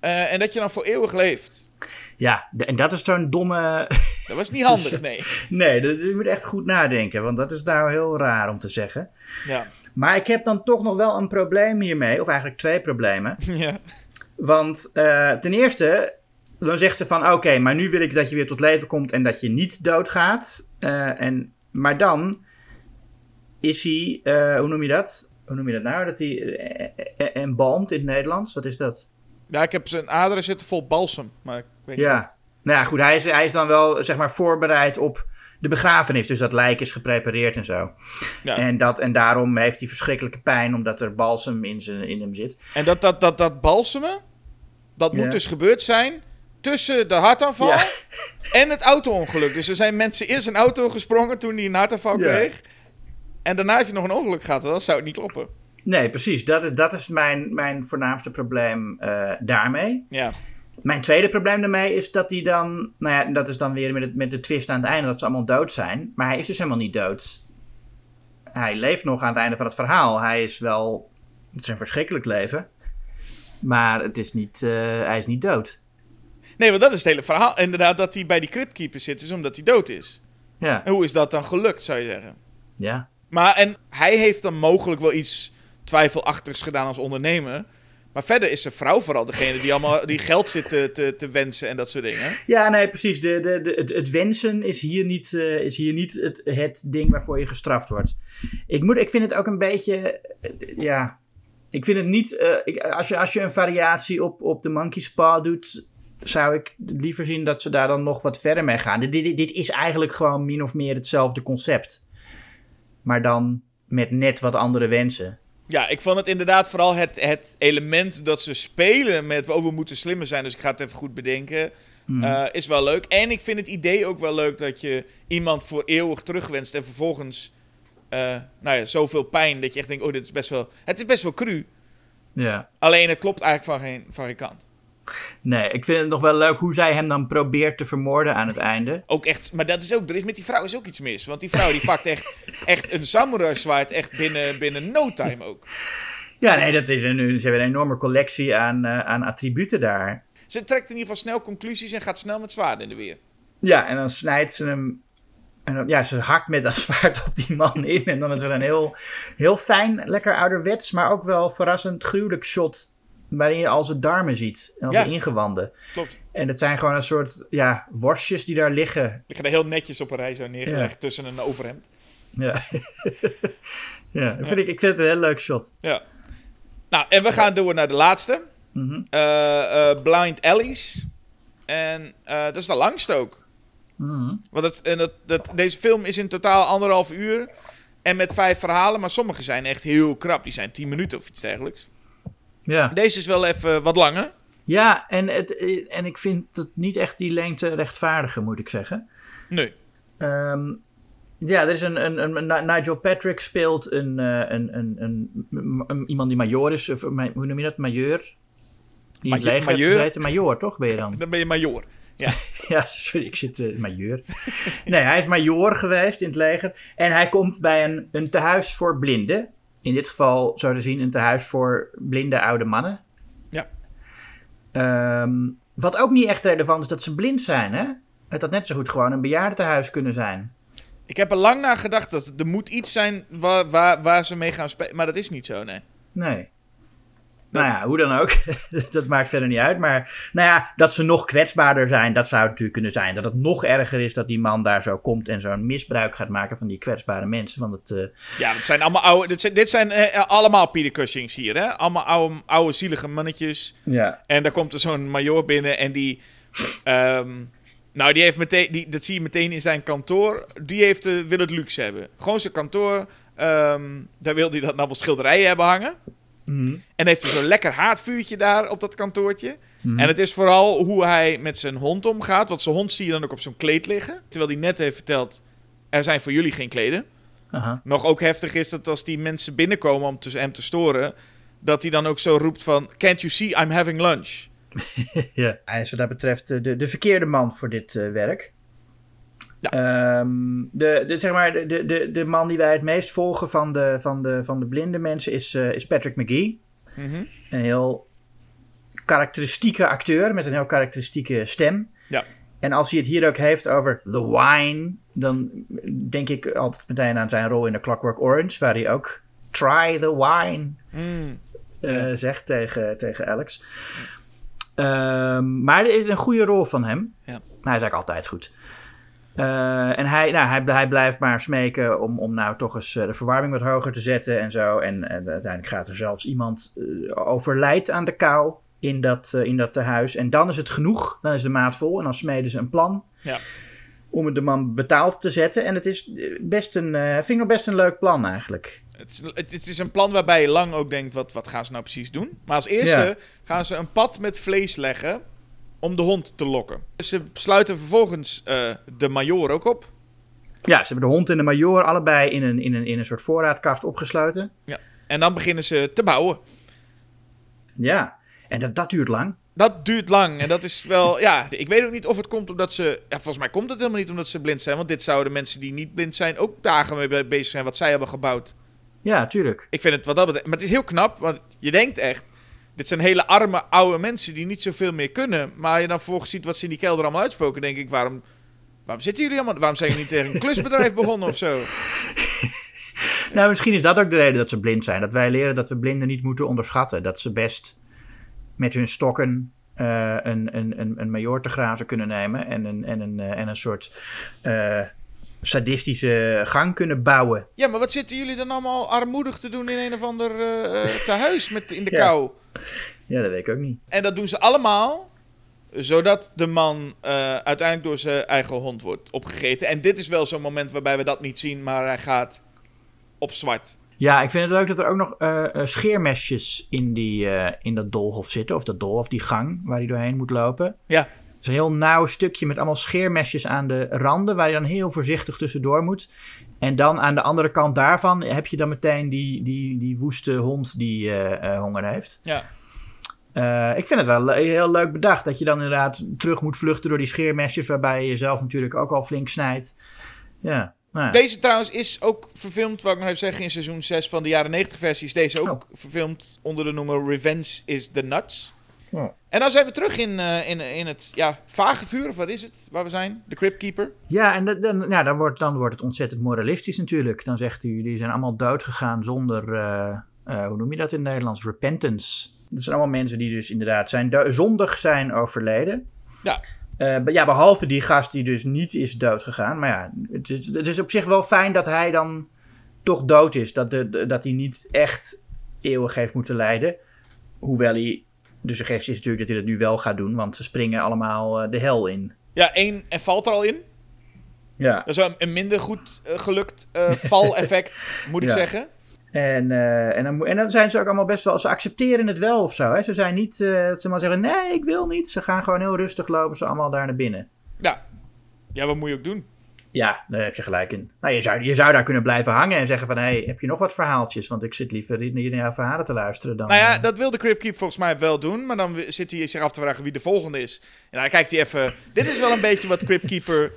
Eh, en dat je dan voor eeuwig leeft. Ja, en dat is zo'n domme... [laughs] Dat was niet handig, nee. [laughs] Nee, dat, je moet echt goed nadenken, want dat is nou heel raar om te zeggen. Ja. Maar ik heb dan toch nog wel een probleem hiermee, of eigenlijk twee problemen. [laughs] ja. Want eh, ten eerste, dan zegt ze van oké, maar nu wil ik dat je weer tot leven komt en dat je niet doodgaat. Eh, en, maar dan is hij, eh, hoe noem je dat? Hoe noem je dat nou? Dat hij eh, eh, embalmd in het Nederlands? Wat is dat? Ja, ik heb zijn aderen zitten vol balsem. Maar ik weet niet. Ja. Nou ja, goed, hij is, hij is dan wel zeg maar voorbereid op de begrafenis. Dus dat lijk is geprepareerd en zo. Ja. En, dat, en daarom heeft hij verschrikkelijke pijn omdat er balsem in, zijn, in hem zit. En dat, dat, dat, dat balsemen, dat moet dus gebeurd zijn tussen de hartaanval Ja. [laughs] en het auto-ongeluk. Dus er zijn mensen in zijn auto gesprongen toen hij een hartaanval Ja. kreeg. En daarna heeft hij nog een ongeluk gehad. Dan zou het niet kloppen. Nee, precies. Dat is, dat is mijn, mijn voornaamste probleem eh, daarmee. Ja. Mijn tweede probleem daarmee is dat hij dan... Nou ja, dat is dan weer met, het, met de twist aan het einde dat ze allemaal dood zijn. Maar hij is dus helemaal niet dood. Hij leeft nog aan het einde van het verhaal. Hij is wel... Het is een verschrikkelijk leven. Maar het is niet, eh, hij is niet dood. Nee, want dat is het hele verhaal. Inderdaad, dat hij bij die cryptkeeper zit, is omdat hij dood is. Ja. En hoe is dat dan gelukt, zou je zeggen? Ja. Maar, en hij heeft dan mogelijk wel iets twijfelachtigs gedaan als ondernemer. Maar verder is zijn vrouw vooral degene die allemaal die geld zit te, te, te wensen en dat soort dingen. Ja, nee, precies. De, de, de, het, het wensen is hier niet, eh, is hier niet het, het ding waarvoor je gestraft wordt. Ik, moet, ik vind het ook een beetje. eh, ja. Ik vind het niet. eh, ik, als, je, als je een variatie op, op de Monkey's Paw doet. Zou ik liever zien dat ze daar dan nog wat verder mee gaan. Dit, dit, dit is eigenlijk gewoon min of meer hetzelfde concept. Maar dan met net wat andere wensen. Ja, ik vond het inderdaad vooral het, het element dat ze spelen met... Oh, we moeten slimmer zijn, dus ik ga het even goed bedenken. eh, is wel leuk. En ik vind het idee ook wel leuk dat je iemand voor eeuwig terugwenst... en vervolgens, eh, nou ja, zoveel pijn dat je echt denkt... Oh, dit is best wel... Het is best wel cru. Ja. Alleen het klopt eigenlijk van geen, van geen kant. Nee, ik vind het nog wel leuk hoe zij hem dan probeert te vermoorden aan het einde. Ook echt, maar dat is ook, er is met die vrouw is ook iets mis. Want die vrouw die pakt echt, echt een samurai zwaard echt binnen, binnen no time ook. Ja, nee, dat is een, ze hebben een enorme collectie aan, eh, aan attributen daar. Ze trekt in ieder geval snel conclusies en gaat snel met zwaarden in de weer. Ja, en dan snijdt ze hem. En dan, ja, ze hakt met dat [laughs] zwaard op die man in. En dan is er een heel, heel fijn, lekker ouderwets, maar ook wel verrassend gruwelijk shot. Waarin je al zijn darmen ziet. En al Ja. zijn ingewanden. Klopt. En het zijn gewoon een soort ja, worstjes die daar liggen. Ik ga er heel netjes op een rij zo neergelegd tussen een overhemd. Ja, [laughs] ja, vind Ik, ik vind het een heel leuk shot. Ja. Nou, en we gaan door naar de laatste. Mhm. Eh, eh, Blind Alleys. En eh, dat is de langste ook. Mhm. Want het, en dat, dat, deze film is in totaal anderhalf uur. En met vijf verhalen. Maar sommige zijn echt heel krap. Die zijn tien minuten of iets dergelijks. Ja. Deze is wel even wat langer. Ja, en, het, en ik vind het niet echt die lengte rechtvaardigen, moet ik zeggen. Nee. Ehm, ja, er is een, een, een, Ni- Nigel Patrick speelt een, eh, een, een, een, een- iemand die major is, of, ma- hoe noem je dat, majeur? Die in het Majeur- leger majeur? gezeten. Major, toch ben je dan? [laughs] Dan ben je major. Ja. [laughs] Ja, sorry, ik zit uh, majeur. nee, hij is major geweest in het leger. En hij komt bij een, een tehuis voor blinden. In dit geval, zo te zien, een tehuis voor blinde oude mannen. Ja. Ehm, wat ook niet echt relevant is dat ze blind zijn, hè? Het had net zo goed gewoon een bejaardentehuis kunnen zijn. Ik heb er lang naar gedacht dat er moet iets zijn waar, waar, waar ze mee gaan spelen. Maar dat is niet zo, nee. Nee. Nou ja, hoe dan ook. [laughs] dat maakt verder niet uit. Maar nou ja, dat ze nog kwetsbaarder zijn, dat zou het natuurlijk kunnen zijn. Dat het nog erger is dat die man daar zo komt en zo'n misbruik gaat maken van die kwetsbare mensen. Want het, eh, Ja, dit zijn allemaal oude... Dit zijn, dit zijn eh, allemaal Peter Cushings hier, hè? Allemaal oude, oude zielige mannetjes. ja. En daar komt er zo'n major binnen en die... ehm, nou, die heeft meteen... Die, dat zie je meteen in zijn kantoor. Die heeft, eh, wil het luxe hebben. Gewoon zijn kantoor. ehm, daar wil hij dan allemaal schilderijen hebben hangen. Mhm. En heeft hij zo'n lekker haardvuurtje daar op dat kantoortje. En het is vooral hoe hij met zijn hond omgaat. Want zijn hond zie je dan ook op zo'n kleed liggen. Terwijl hij net heeft verteld... Er zijn voor jullie geen kleden. Aha. Nog ook heftig is dat als die mensen binnenkomen om te, hem te storen... Dat hij dan ook zo roept van... Can't you see I'm having lunch? [laughs] Ja. Hij is wat dat betreft eh, de, de verkeerde man voor dit eh, werk. Ja. Ehm, de, de, zeg maar, de, de, de man die wij het meest volgen van de, van de, van de blinde mensen is, eh, is Patrick McGee. Mhm. Een heel karakteristieke acteur met een heel karakteristieke stem. Ja. En als hij het hier ook heeft over The Wine, dan denk ik altijd meteen aan zijn rol in The Clockwork Orange, waar hij ook Try the Wine Mm. eh, zegt tegen, tegen Alex. Ehm, maar er is een goede rol van hem. Ja. Maar hij is eigenlijk altijd goed. Eh, en hij, nou, hij, hij blijft maar smeken om, om nou toch eens eh, de verwarming wat hoger te zetten en zo. En, en uiteindelijk gaat er zelfs iemand eh, overlijdt aan de kou in dat, eh, in dat tehuis. En dan is het genoeg. Dan is de maat vol en dan smeden ze een plan Ja. om het de man betaald te zetten. En het is eh, best een, eh, vind ik nog best een leuk plan eigenlijk. Het, is, het, het is een plan waarbij je lang ook denkt, wat, wat gaan ze nou precies doen? Maar als eerste Ja. gaan ze een pad met vlees leggen om de hond te lokken. Ze sluiten vervolgens eh, de major ook op. Ja, ze hebben de hond en de major allebei in een, in een, in een soort voorraadkast opgesloten. En dan beginnen ze te bouwen. Ja, en dat, dat duurt lang. Dat duurt lang en dat is wel, [laughs] ja, ik weet ook niet of het komt omdat ze, ja, volgens mij komt het helemaal niet omdat ze blind zijn, want dit zouden mensen die niet blind zijn ook dagen mee be- bezig zijn wat zij hebben gebouwd. Ja, tuurlijk. Ik vind het wat dat betreft, maar het is heel knap, want je denkt echt, dit zijn hele arme oude mensen die niet zoveel meer kunnen, maar je dan vervolgens ziet wat ze in die kelder allemaal uitspoken, denk ik, waarom, waarom zitten jullie allemaal, waarom zijn jullie niet tegen een klusbedrijf begonnen of zo? [laughs] Nou, misschien is dat ook de reden dat ze blind zijn. Dat wij leren dat we blinden niet moeten onderschatten. Dat ze best met hun stokken eh, een, een, een, een major te grazen kunnen nemen. En een, en een, eh, en een soort eh, sadistische gang kunnen bouwen. Ja, maar wat zitten jullie dan allemaal armoedig te doen in een of ander eh, eh, tehuis met, in de Ja. kou? Ja, dat weet ik ook niet. En dat doen ze allemaal zodat de man eh, uiteindelijk door zijn eigen hond wordt opgegeten. En dit is wel zo'n moment waarbij we dat niet zien, maar hij gaat op zwart. Ja, ik vind het leuk dat er ook nog eh, eh, scheermesjes in, die, in dat doolhof zitten. Of dat doolhof, die gang waar hij doorheen moet lopen. Ja, Het is een heel nauw stukje met allemaal scheermesjes aan de randen, waar je dan heel voorzichtig tussendoor moet. En dan aan de andere kant daarvan heb je dan meteen die, die, die woeste hond die eh, eh, honger heeft. ja. Eh, ik vind het wel le- heel leuk bedacht dat je dan inderdaad terug moet vluchten door die scheermesjes, waarbij je jezelf natuurlijk ook al flink snijdt. Ja, nou ja. Deze trouwens is ook verfilmd, wat ik nog even zeggen, in seizoen 6 van de jaren 90 versie. Is deze ook Oh. verfilmd onder de noemer Revenge is the Nuts. En dan zijn we terug in, eh, in, in het ja, vage vuur, of wat is het, waar we zijn? De Crypt Keeper. Ja, en dan, ja, dan, wordt, dan wordt het ontzettend moralistisch natuurlijk. Dan zegt hij, die zijn allemaal dood gegaan zonder, eh, eh, hoe noem je dat in het Nederlands, repentance. Dat zijn allemaal mensen die dus inderdaad zijn zondig zijn overleden. Ja. Ja, behalve die gast die dus niet is dood gegaan. Maar ja, het is, het is op zich wel fijn dat hij dan toch dood is. Dat, de, de- dat hij niet echt eeuwig heeft moeten lijden. Hoewel hij, de suggestie is natuurlijk dat hij dat nu wel gaat doen. Want ze springen allemaal eh, de hel in. Ja, één en valt er al in. Ja. Dat is wel een, minder goed eh, gelukt eh val-effect, [laughs] moet ik Ja. zeggen. En, en, dan, en dan zijn ze ook allemaal best wel, ze accepteren het wel of zo. Hè? Ze zijn niet dat ze maar zeggen, nee, ik wil niet. Ze gaan gewoon heel rustig lopen, ze allemaal daar naar binnen. Ja. ja, wat moet je ook doen? Ja, daar heb je gelijk in. Nou, je zou, je zou daar kunnen blijven hangen en zeggen van, hé, hey, heb je nog wat verhaaltjes? Want ik zit liever naar jouw verhalen te luisteren dan... Nou ja, eh, dat wil de Crypt Keep volgens mij wel doen. Maar dan zit hij zich af te vragen wie de volgende is. En dan kijkt hij even... Dit is wel een beetje wat Crypt Keeper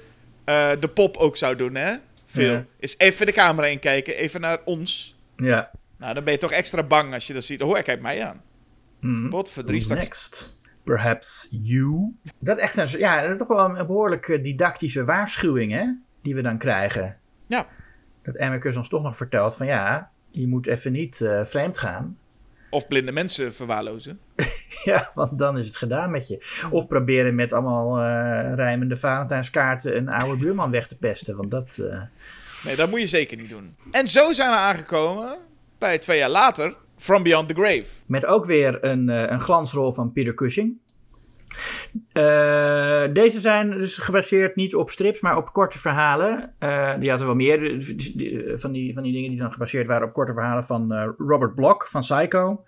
eh, de pop ook zou doen, hè? Ja. Is even de camera inkijken. Even naar ons. ja. Nou, dan ben je toch extra bang als je dat ziet. Oh, hij kijkt mij aan. Straks. next? Perhaps you? Dat echt een, ja, toch wel een behoorlijk eh, didactische waarschuwing, hè? Die we dan krijgen. Ja. Dat Amicus ons toch nog vertelt van, ja, je moet even niet eh, vreemd gaan. Of blinde mensen verwaarlozen. [laughs] Ja, want dan is het gedaan met je. Of proberen met allemaal eh, rijmende Valentijnskaarten een oude buurman weg te pesten. Want dat. eh, Nee, dat moet je zeker niet doen. En zo zijn we aangekomen bij twee jaar later. From Beyond the Grave. met ook weer een, een glansrol van Peter Cushing. Eh, deze zijn dus gebaseerd niet op strips, maar op korte verhalen. Eh die hadden wel meer eh, van die, van die dingen die dan gebaseerd waren op korte verhalen van Robert Block van Psycho.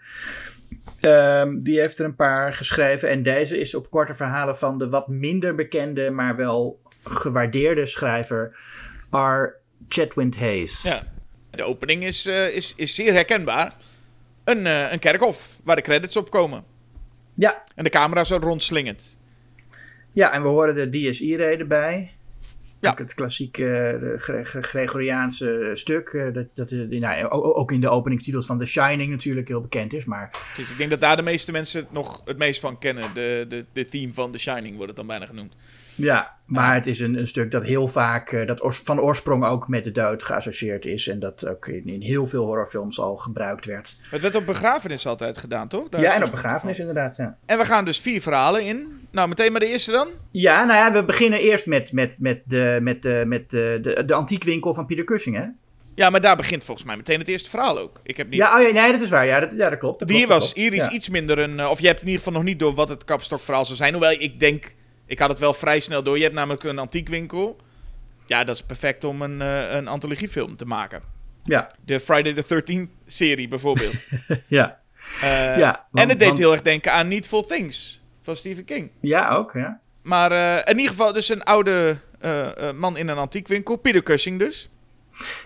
Ehm, die heeft er een paar geschreven. En deze is op korte verhalen van de wat minder bekende, maar wel gewaardeerde schrijver R. Chetwynd Hayes. Ja. De opening is, is, is zeer herkenbaar. Een, een kerkhof waar de credits op komen. Ja, En de camera zo rondslingend. Ja, en we horen de DSI-reden bij. Ja. Ook het klassieke eh, de Gre- Gre- Gregoriaanse stuk. eh, dat, dat, eh, nou, ook in de openingstitels van The Shining natuurlijk heel bekend is. Maar Dus ik denk dat daar de meeste mensen het nog het meest van kennen. De, de, de theme van The Shining wordt het dan bijna genoemd. Ja, maar het is een, een stuk dat heel vaak eh, dat oors- van oorsprong ook met de dood geassocieerd is. En dat ook in, in heel veel horrorfilms al gebruikt werd. Het werd op begrafenis altijd gedaan, toch? Daar ja, en op begrafenis inderdaad. Ja. En we gaan dus vier verhalen in. Nou, meteen maar de eerste dan. ja, nou ja, we beginnen eerst met, met, met, de, met, de, met de, de, de antiekwinkel van Pieter Cushing, hè? Ja, maar daar begint volgens mij meteen het eerste verhaal ook. Ik heb niet... Ja, oh ja, nee, dat is waar. Ja, dat, ja, dat klopt. Dat Die klopt, was, klopt. hier is Ja. iets minder een... eh, Of je hebt in ieder geval nog niet door wat het kapstokverhaal zou zijn. Hoewel ik denk... Ik had het wel vrij snel door. Je hebt namelijk een antiekwinkel. Ja, dat is perfect om een, eh, een antologiefilm te maken. Ja, De Friday the 13th serie bijvoorbeeld. [laughs] ja. Eh, Ja, en het deed want- heel erg denken aan Needful Things van Stephen King. ja ook, ja. Maar eh, in ieder geval dus een oude man in een antiekwinkel. Peter Cushing dus.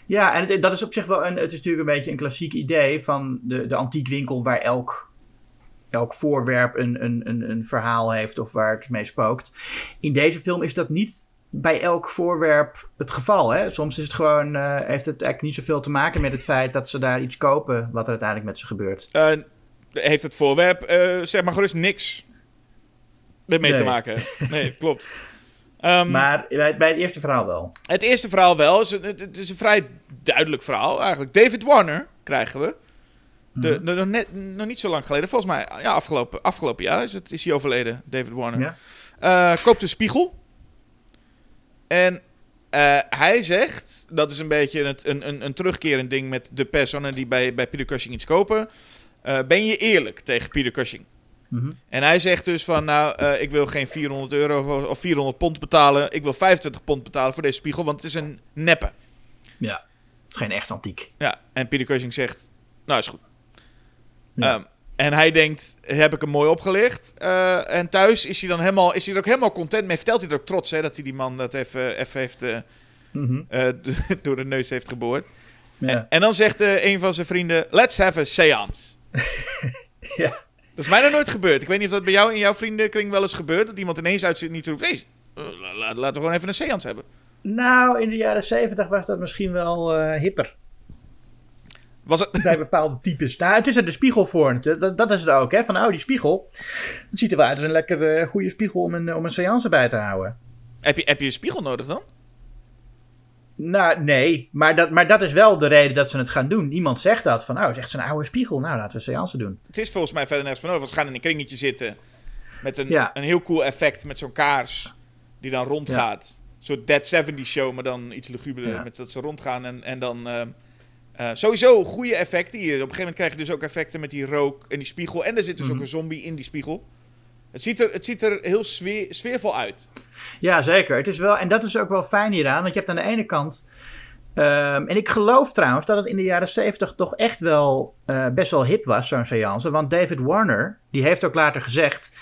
Ja, en het, dat is op zich wel een. Het is natuurlijk een beetje een klassiek idee van de, de antiekwinkel waar elk, elk voorwerp een, een, een, een verhaal heeft of waar het mee spookt. In deze film is dat niet bij elk voorwerp het geval. Hè? Soms is het gewoon, eh, heeft het eigenlijk niet zoveel te maken met het feit dat ze daar iets kopen wat er uiteindelijk met ze gebeurt. Eh, heeft het voorwerp, eh, zeg maar gerust, niks ermee te Nee. maken. [laughs] Nee, klopt. Ehm, Maar bij, bij het eerste verhaal wel. Het eerste verhaal wel. is een- het is een vrij duidelijk verhaal eigenlijk. David Warner krijgen we. De, de- nog, net, nog niet zo lang geleden, volgens mij. Ja, afgelopen, afgelopen jaar is, het, is hij overleden, David Warner. Eh, koopt een spiegel. En eh, hij zegt, dat is een beetje het, een, een, een terugkerend ding met de personen die bij, bij Peter Cushing iets kopen. Eh, ben je eerlijk tegen Peter Cushing? Mhm. En hij zegt dus van, nou, ik wil geen 400 euro of 400 pond betalen. Ik wil 25 pond betalen voor deze spiegel, want het is een neppe. ja. Het is geen echt antiek. Ja, en Peter Cushing zegt, nou is goed. Ja. Ehm, en hij denkt, heb ik hem mooi opgelicht. Eh, en thuis is hij dan helemaal, is hij er ook helemaal content mee. Vertelt hij er ook trots, hè, dat hij die man dat even, even heeft, eh, Mhm. eh, [laughs] door de neus heeft geboord. Ja. En, en dan zegt een van zijn vrienden, let's have a seance. [laughs] ja. Dat is mij nog nooit gebeurd. Ik weet niet of dat bij jou in jouw vriendenkring wel eens gebeurt. Dat iemand ineens uit niet roept, la- laten we gewoon even een seance hebben. Nou, in de jaren zeventig was dat misschien wel hipper. Was het... bij bepaalde types. Nou, het is er de spiegel voor. Dat, dat, dat is het ook, hè. Van, oh, die spiegel. Het ziet er wel uit als een lekker eh, goede spiegel om een, om een seance bij te houden. heb, je, heb je een spiegel nodig dan? Nou, nee. Maar dat, maar dat is wel de reden dat ze het gaan doen. Niemand zegt dat. Van, oh, het is echt zo'n oude spiegel. Nou, laten we een seance doen. Het is volgens mij verder nergens van nodig. want Ze gaan in een kringetje zitten. Met een, Ja. een heel cool effect met zo'n kaars. Die dan rondgaat. Een soort Dead 70 show, maar dan iets luguberder. Ja. Met dat ze rondgaan. En, en dan ehm, eh, sowieso goede effecten. Hier, op een gegeven moment krijg je dus ook effecten met die rook en die spiegel. En er zit dus Mhm. ook een zombie in die spiegel. Het ziet er, het ziet er heel sfeer, sfeervol uit. Ja, zeker. Het is wel, en dat is ook wel fijn hieraan. Want je hebt aan de ene kant... ehm, en ik geloof trouwens dat het in de jaren 70 toch echt wel eh, best wel hip was, zo'n seance. Want David Warner, die heeft ook later gezegd...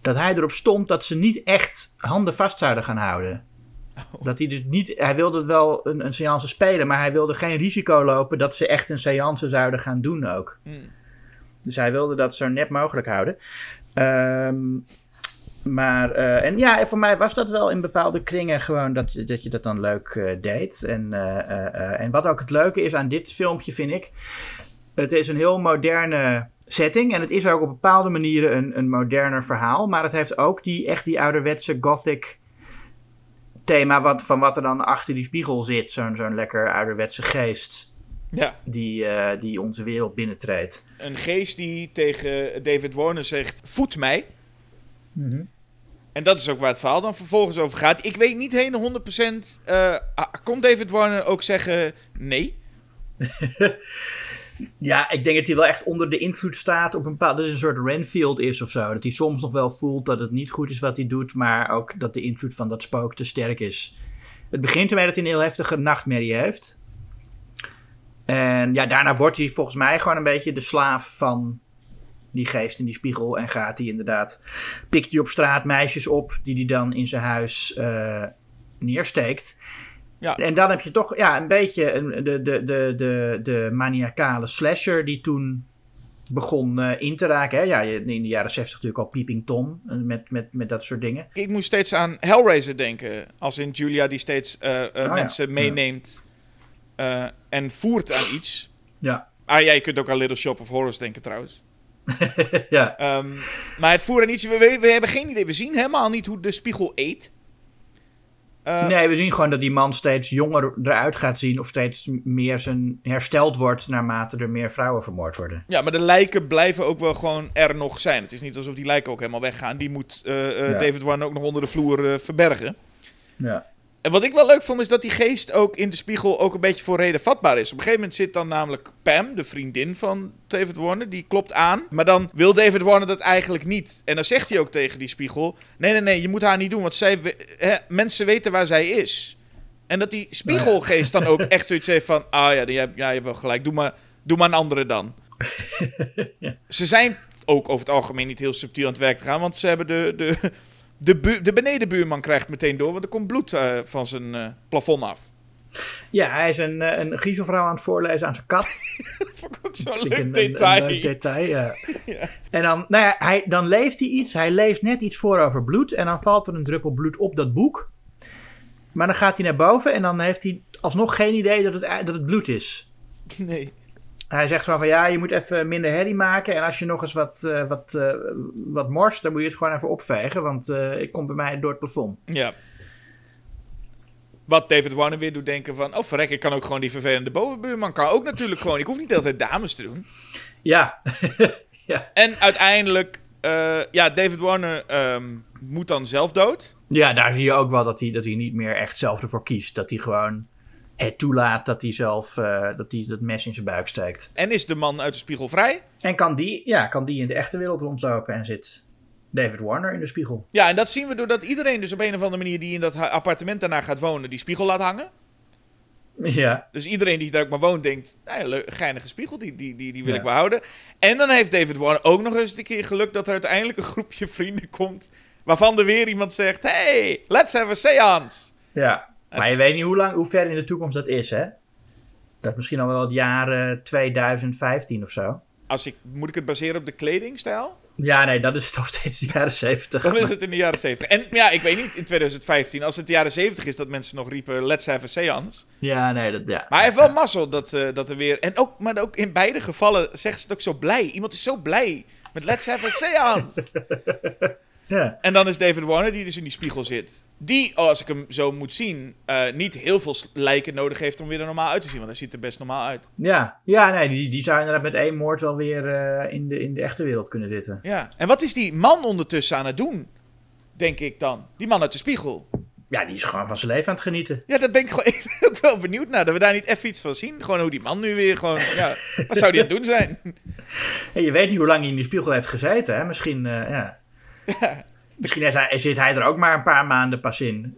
dat hij erop stond dat ze niet echt handen vast zouden gaan houden. Dat hij dus niet... Hij wilde het wel een, een seance spelen... maar hij wilde geen risico lopen dat ze echt een seance zouden gaan doen ook. Hmm. Dus hij wilde dat zo net mogelijk houden. Ehm, maar, eh, en ja, voor mij was dat wel in bepaalde kringen gewoon dat, je- dat je dat dan leuk eh, deed. En, eh, en wat ook het leuke is aan dit filmpje, vind ik. Het is een heel moderne setting. En het is ook op bepaalde manieren een, een moderner verhaal. Maar het heeft ook die, echt die ouderwetse gothic thema. Wat, van wat er dan achter die spiegel zit. Zo'n zo'n lekker ouderwetse geest Ja. die, eh, die onze wereld binnentreedt. Een geest die tegen David Warner zegt: voed mij. En dat is ook waar het verhaal dan vervolgens over gaat. Ik weet niet heen 100%. eh ah, kon David Warner ook zeggen nee? [laughs] Ja, ik denk dat hij wel echt onder de invloed staat op een bepaald... Dat het een soort Renfield is of zo. Dat hij soms nog wel voelt dat het niet goed is wat hij doet... maar ook dat de invloed van dat spook te sterk is. Het begint ermee dat hij een heel heftige nachtmerrie heeft. En ja, daarna wordt hij volgens mij gewoon een beetje de slaaf van die geest in die spiegel. En gaat hij inderdaad... Pikt hij op straat meisjes op die hij dan in zijn huis eh, neersteekt... Ja. En dan heb je toch ja, een beetje een, de, de, de, de, de maniacale slasher die toen begon eh, in te raken. Hè? Ja, in de jaren 60 natuurlijk al Peeping Tom eh, met, met, met dat soort dingen. Ik moest steeds aan Hellraiser denken. Als in Julia die steeds eh, ja. mensen meeneemt en voert aan iets. Ja. Ah ja, je kunt ook aan Little Shop of Horrors denken trouwens. [laughs] ja. Ehm, maar het voeren aan iets, we, we, we hebben geen idee. We zien helemaal niet hoe de spiegel eet. Eh, Nee, we zien gewoon dat die man steeds jonger eruit gaat zien. Of steeds meer zijn hersteld wordt naarmate er meer vrouwen vermoord worden. Ja, maar de lijken blijven ook wel gewoon er nog zijn. Het is niet alsof die lijken ook helemaal weggaan. Die moet eh, eh, Ja. David Warren ook nog onder de vloer verbergen. Ja. En wat ik wel leuk vond, is dat die geest ook in de spiegel ook een beetje voor reden vatbaar is. Op een gegeven moment zit dan namelijk Pam, de vriendin van David Warner, die klopt aan. Maar dan wil David Warner dat eigenlijk niet. En dan zegt hij ook tegen die spiegel: Nee, nee, nee, je moet haar niet doen, want zij, hè, mensen weten waar zij is. En dat die spiegelgeest dan ook echt zoiets heeft van: Ah ja, je hebt wel gelijk, doe maar, doe maar een andere dan. [laughs] Ze zijn ook over het algemeen niet heel subtiel aan het werk te gaan, want ze hebben de. de de, bu- de benedenbuurman krijgt meteen door, want er komt bloed eh, van zijn eh, plafond af. Ja, hij is een, eh, een griezelvrouw aan het voorlezen aan zijn kat. [laughs] Vond ik ook zo'n leuk een- detail. Een, leuk detail, [laughs] ja. En dan, nou ja, hij, dan leest hij iets. Hij leest net iets voor over bloed. En dan valt er een druppel bloed op dat boek. Maar dan gaat hij naar boven en dan heeft hij alsnog geen idee dat het, dat het bloed is. Nee. Hij zegt gewoon van ja, je moet even minder herrie maken. En als je nog eens wat, eh, wat, eh, wat morst, dan moet je het gewoon even opvegen. Want eh ik kom bij mij door het plafond. Ja. Wat David Warner weer doet denken van... Oh, verrek, ik kan ook gewoon die vervelende bovenbuurman. Kan ook natuurlijk gewoon. Ik hoef niet altijd dames te doen. Ja, [laughs] En uiteindelijk... ja, David Warner ehm, moet dan zelf dood. ja daar zie je ook wel dat hij, dat hij niet meer echt zelf ervoor kiest. Dat hij gewoon het toelaat dat hij zelf eh, dat, hij dat mes in zijn buik steekt. En is de man uit de spiegel vrij. En kan die, ja, kan die in de echte wereld rondlopen en zit David Warner in de spiegel. Ja, en dat zien we doordat iedereen dus op een of andere manier... die in dat appartement daarna gaat wonen... die spiegel laat hangen. Ja, Dus iedereen die daar ook maar woont denkt... Nou ja, leuk, geinige spiegel, die, die, die, die wil Ja. ik behouden. En dan heeft David Warner ook nog eens een keer geluk... dat er uiteindelijk een groepje [laughs] vrienden komt... waarvan er weer iemand zegt... Hey, let's have a seance. ja. Maar je weet niet hoe, lang, hoe ver in de toekomst dat is, hè? Dat is misschien al wel het jaar eh, 2015 of zo. Als ik, moet ik het baseren op de kledingstijl? Ja, nee, dat is [laughs] toch steeds de jaren 70. Dan is het in de jaren 70. En ja, ik weet niet, in 2015, als het de jaren 70 is dat mensen nog riepen, let's have a seance. Ja, nee, dat, ja. Maar hij heeft wel mazzel dat, eh, dat er weer... En ook, maar ook in beide gevallen zegt ze het ook zo blij. Iemand is zo blij met let's have a seance. [laughs] ja. En dan is David Warner, die dus in die spiegel zit. Die, als ik hem zo moet zien, eh, niet heel veel lijken nodig heeft om weer er normaal uit te zien. Want hij ziet er best normaal uit. Ja, ja nee, die, die zou inderdaad met één moord wel weer eh, in, de, in de echte wereld kunnen zitten. Ja. En wat is die man ondertussen aan het doen? Denk ik dan. Die man uit de spiegel. Ja, die is gewoon van zijn leven aan het genieten. Ja, daar ben ik gewoon [laughs] ook wel benieuwd naar. Dat we daar niet even iets van zien. Gewoon hoe die man nu weer gewoon... Ja, wat zou die aan het doen zijn? [laughs] Je weet niet hoe lang hij in die spiegel heeft gezeten, hè? Misschien, eh, ja. Misschien is hij, zit hij er ook maar een paar maanden pas in.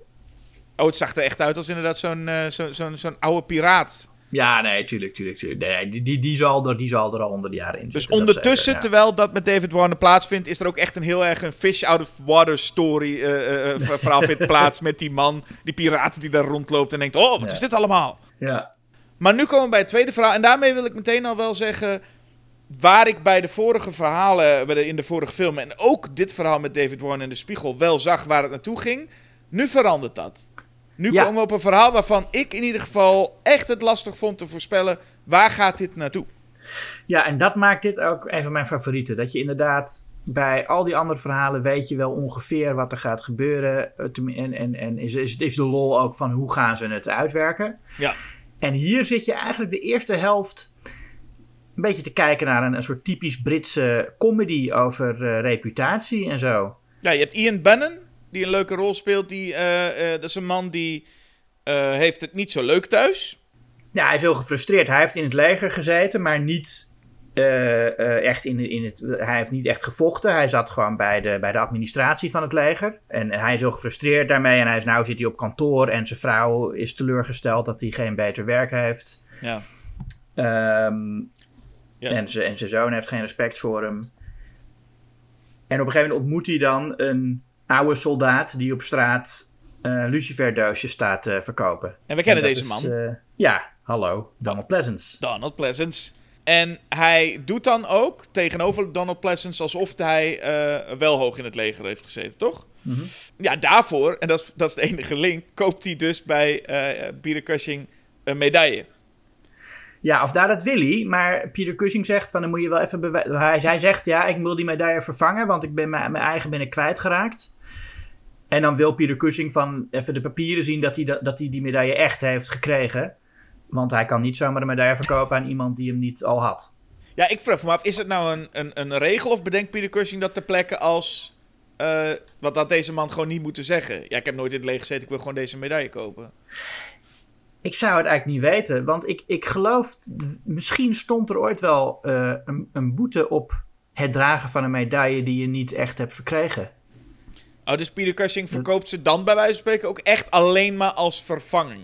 Oh, het zag er echt uit als inderdaad zo'n eh, zo, zo'n zo'n oude piraat. Ja, nee, tuurlijk, tuurlijk, tuurlijk. Nee, die, die, die, zal er, die zal er al onder de jaren in Dus zitten. dat ondertussen, ja. terwijl dat met David Warner plaatsvindt, is er ook echt een heel erg een fish out of water story ver- verhaal vindt [laughs] plaats met die man, die piraten die daar rondloopt en denkt, oh, wat Ja. is dit allemaal? Ja, Maar nu komen we bij het tweede verhaal. En daarmee wil ik meteen al wel zeggen. Waar ik bij de vorige verhalen, bij de, in de vorige film. en ook dit verhaal met David Warren in de spiegel. wel zag waar het naartoe ging. Nu verandert dat. Nu Ja. komen we op een verhaal waarvan ik in ieder geval echt het lastig vond te voorspellen. waar gaat dit naartoe? Ja, en dat maakt dit ook een van mijn favorieten. Dat je inderdaad bij al die andere verhalen weet je wel ongeveer wat er gaat gebeuren. Eh, En, en, en is, is, is de lol ook van hoe gaan ze het uitwerken. Ja. En hier zit je eigenlijk de eerste helft een beetje te kijken naar een, een soort typisch Britse comedy over eh, reputatie en zo. Ja, je hebt Ian Bannon, die een leuke rol speelt. Die, eh, eh, dat is een man die heeft het niet zo leuk thuis. Ja, hij is heel gefrustreerd. Hij heeft in het leger gezeten, maar niet echt in, in het. Hij heeft niet echt gevochten. Hij zat gewoon bij de, bij de administratie van het leger. En, hij is heel gefrustreerd daarmee. En hij is, nou zit hij op kantoor. En zijn vrouw is teleurgesteld dat hij geen beter werk heeft. Ja. Ehm, Ja. en, zijn, en zijn zoon heeft geen respect voor hem. En op een gegeven moment ontmoet hij dan een oude soldaat die op straat eh luciferdoosjes staat te verkopen. En we kennen En deze man. eh, ja, hallo, Donald Pleasance. Donald Pleasance. En hij doet dan ook tegenover Donald Pleasence alsof hij eh, wel hoog in het leger heeft gezeten, toch? Ja, daarvoor, en dat is, dat is de enige link, koopt hij dus bij Peter Cushing een medaille. Ja, of daar dat wil hij. Maar Peter Cushing zegt van dan moet je wel even. Hij, zegt ja, ik wil die medaille vervangen, want ik ben mijn, mijn eigen ik kwijtgeraakt. En dan wil Peter Cushing van even de papieren zien dat hij, dat, hij die medaille echt heeft gekregen. Want hij kan niet zomaar een medaille verkopen aan iemand die hem niet al had. Ja, ik vraag me af, is het nou een, een, een regel of bedenkt Peter Cushing dat ter plekke als... eh wat had deze man gewoon niet moeten zeggen? Ja, ik heb nooit in het leger gezeten, ik wil gewoon deze medaille kopen. Ik zou het eigenlijk niet weten, want ik, ik geloof, misschien stond er ooit wel eh, een, een boete op het dragen van een medaille die je niet echt hebt verkregen. Oh, dus Peter Cushing verkoopt ze dan bij wijze van spreken ook echt alleen maar als vervanging.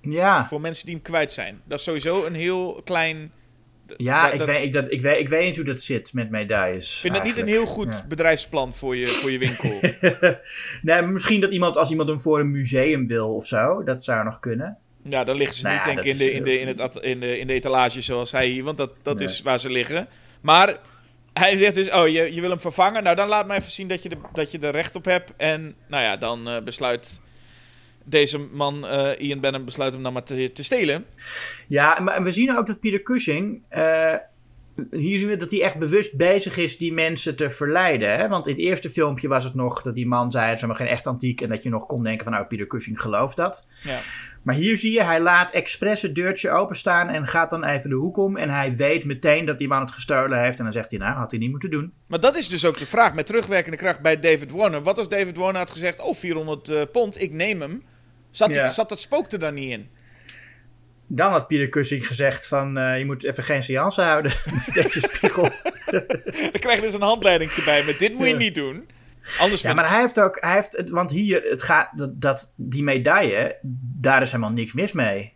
Ja, Voor mensen die hem kwijt zijn. Dat is sowieso een heel klein... ja dat- ik, dat- weet, ik, dat, ik, weet, ik weet niet hoe dat zit met medailles. Ik vind het niet een heel goed Ja. bedrijfsplan voor je, voor je winkel. [laughs] nee, misschien dat iemand, als iemand hem voor een museum wil of zo, dat zou nog kunnen. ja, dan liggen ze Nou niet ja, denk ik in dat de, in, de, in, het, in, de, in de etalage zoals hij hier, want dat, dat Nee. is waar ze liggen. Maar hij zegt dus, oh, je, je wil hem vervangen? Nou, dan laat me even zien dat je, de, dat je er recht op hebt. En nou ja, dan eh, besluit deze man, eh, Ian Benham, besluit hem dan maar te, te stelen. Ja, maar we zien ook dat Peter Cushing. eh, hier zien we dat hij echt bewust bezig is die mensen te verleiden. Hè? Want in het eerste filmpje was het nog dat die man zei: het is maar geen echt antiek. En dat je nog kon denken: van nou, Peter Cushing gelooft dat. Ja. Maar hier zie je, hij laat expres het deurtje openstaan en gaat dan even de hoek om. En hij weet meteen dat die man het gestolen heeft. En dan zegt hij: nou, had hij niet moeten doen. Maar dat is dus ook de vraag met terugwerkende kracht bij David Warner. Wat als David Warner had gezegd, oh, 400 eh, pond, ik neem hem. Zat, Ja. zat dat spook er dan niet in? Dan had Peter Cushing gezegd: van eh, je moet even geen seance houden [laughs] met deze spiegel. [laughs] Dan krijg je dus een handleidingje bij met dit moet je niet doen. Anders Ja, maar hij heeft ook, hij heeft het, want hier, het gaat, dat, dat, die medaille, daar is helemaal niks mis mee.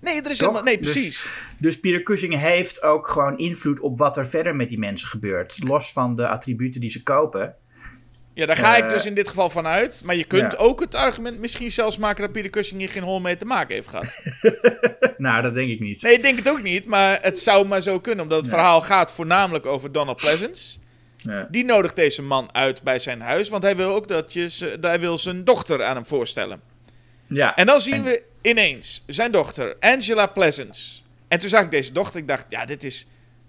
Nee, er is Toch? helemaal... Nee, Dus- precies. Dus Peter Cushing heeft ook gewoon invloed op wat er verder met die mensen gebeurt. Los van de attributen die ze kopen. Ja, daar ga ik Eh, dus in dit geval van uit. Maar je kunt ja. ook het argument misschien zelfs maken dat Peter Cushing hier geen hol mee te maken heeft gehad. [laughs] nou, dat denk ik niet. Nee, ik denk het ook niet, maar het zou maar zo kunnen. Omdat het Ja. verhaal gaat voornamelijk over Donald Pleasance. Ja. Die nodigt deze man uit bij zijn huis, want hij wil ook dat je hij wil zijn dochter aan hem voorstellen. Ja, En dan zien En- we ineens zijn dochter, Angela Pleasance. En toen zag ik deze dochter, ik dacht, ja, dit is,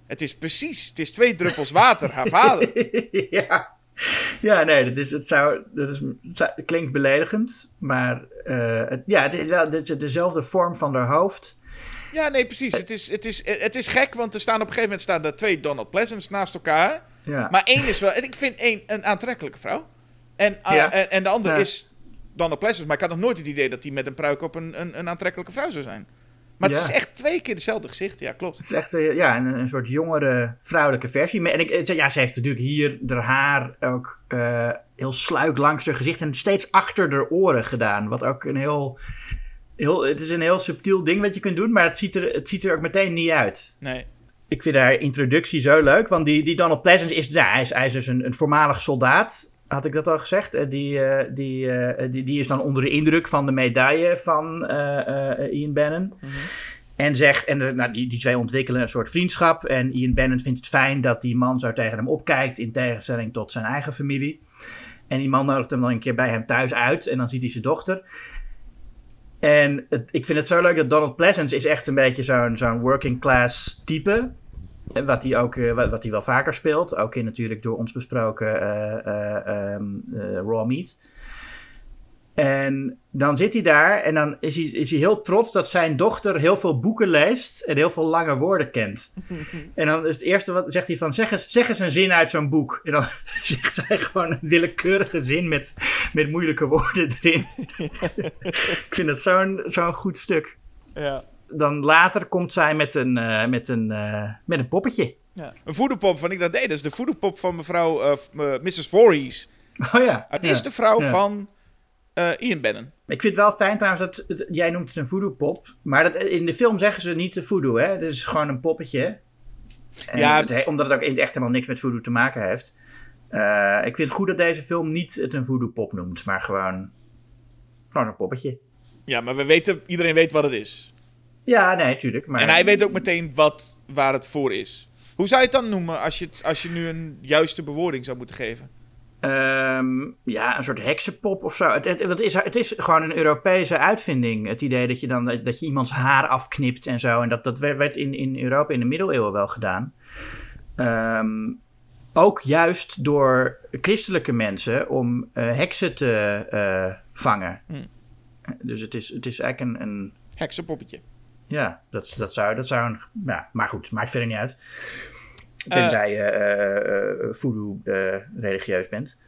het is precies, het is twee druppels water, haar vader. [laughs] ja. [laughs] ja, nee, dat, is, het, zou, dat is, het klinkt beledigend. Maar eh, het, ja, het is, wel, het is dezelfde vorm van haar hoofd. Ja, nee, precies. Het is, het, is, het is gek, want er staan op een gegeven moment staan er twee Donald Pleasance naast elkaar. Ja. Maar één is wel, ik vind één een aantrekkelijke vrouw. En, ah, Ja. en, en de andere Ja. is Donald Pleasance. Maar ik had nog nooit het idee dat hij met een pruik op een, een, een aantrekkelijke vrouw zou zijn. Maar het Ja. is echt twee keer hetzelfde gezicht, ja, klopt. Het is echt eh, ja, een, een soort jongere vrouwelijke versie. En ik, eh, ja, ze heeft natuurlijk hier haar haar ook eh, heel sluik langs haar gezicht en steeds achter haar oren gedaan. Wat ook een heel, heel. Het is een heel subtiel ding wat je kunt doen, maar het ziet er, het ziet er ook meteen niet uit. Nee. Ik vind haar introductie zo leuk, want die, die Donald Pleasance is, ja, hij is, hij is dus een, een voormalig soldaat. Had ik dat al gezegd? Eh, Die, eh, die, eh, die, die is dan onder de indruk van de medaille van Ian Bannon. En zegt, en nou, die, die twee ontwikkelen een soort vriendschap. En Ian Bannon vindt het fijn dat die man zo tegen hem opkijkt, in tegenstelling tot zijn eigen familie. En die man nodigt hem dan een keer bij hem thuis uit en dan ziet hij zijn dochter. En het, ik vind het zo leuk dat Donald Pleasance is echt een beetje zo'n zo'n working class type. Wat hij ook eh, wat, wat hij wel vaker speelt. Ook in natuurlijk door ons besproken eh, eh, ehm, eh, Raw Meat. En dan zit hij daar en dan is hij, is hij heel trots dat zijn dochter heel veel boeken leest en heel veel lange woorden kent. [laughs] en dan is het eerste wat zegt hij van, zeg eens, zeg eens een zin uit zo'n boek. En dan [laughs] zegt zij gewoon een willekeurige zin met, met moeilijke woorden erin. [laughs] Ik vind het zo'n zo'n goed stuk. Ja. Dan later komt zij met een, eh, met een, eh, met een poppetje. ja. Een voederpop van ik dat deed. Dat is de voederpop van mevrouw eh, Mrs. Voorhees. Oh ja. Het ja. is de vrouw Ja. van eh, Ian Bannon. Ik vind het wel fijn trouwens dat, het- jij noemt het een voodoo pop. Maar dat, in de film zeggen ze niet de voodoo, hè. Het is gewoon een poppetje. En Ja. het omdat het ook in het echt helemaal niks met voodoo te maken heeft. Eh, ik vind het goed dat deze film niet het een voodoo pop noemt, maar gewoon, gewoon een poppetje. Ja, maar we weten, iedereen weet wat het is. Ja, nee, tuurlijk. Maar... En hij weet ook meteen wat, waar het voor is. Hoe zou je het dan noemen als je, het, als je nu een juiste bewoording zou moeten geven? Ehm, ja, een soort heksenpop of zo. Het, het, het is, het is gewoon een Europese uitvinding. Het idee dat je dan dat je iemands haar afknipt en zo. En dat, dat werd in, in Europa in de middeleeuwen wel gedaan. Ehm, ook juist door christelijke mensen om eh, heksen te eh, vangen. Hmm. Dus het is, het is eigenlijk een, een Heksenpoppetje. Ja, dat, dat, zou, dat zou een. Ja, maar goed, maakt verder niet uit. Tenzij je eh, eh, voodoo eh, religieus bent.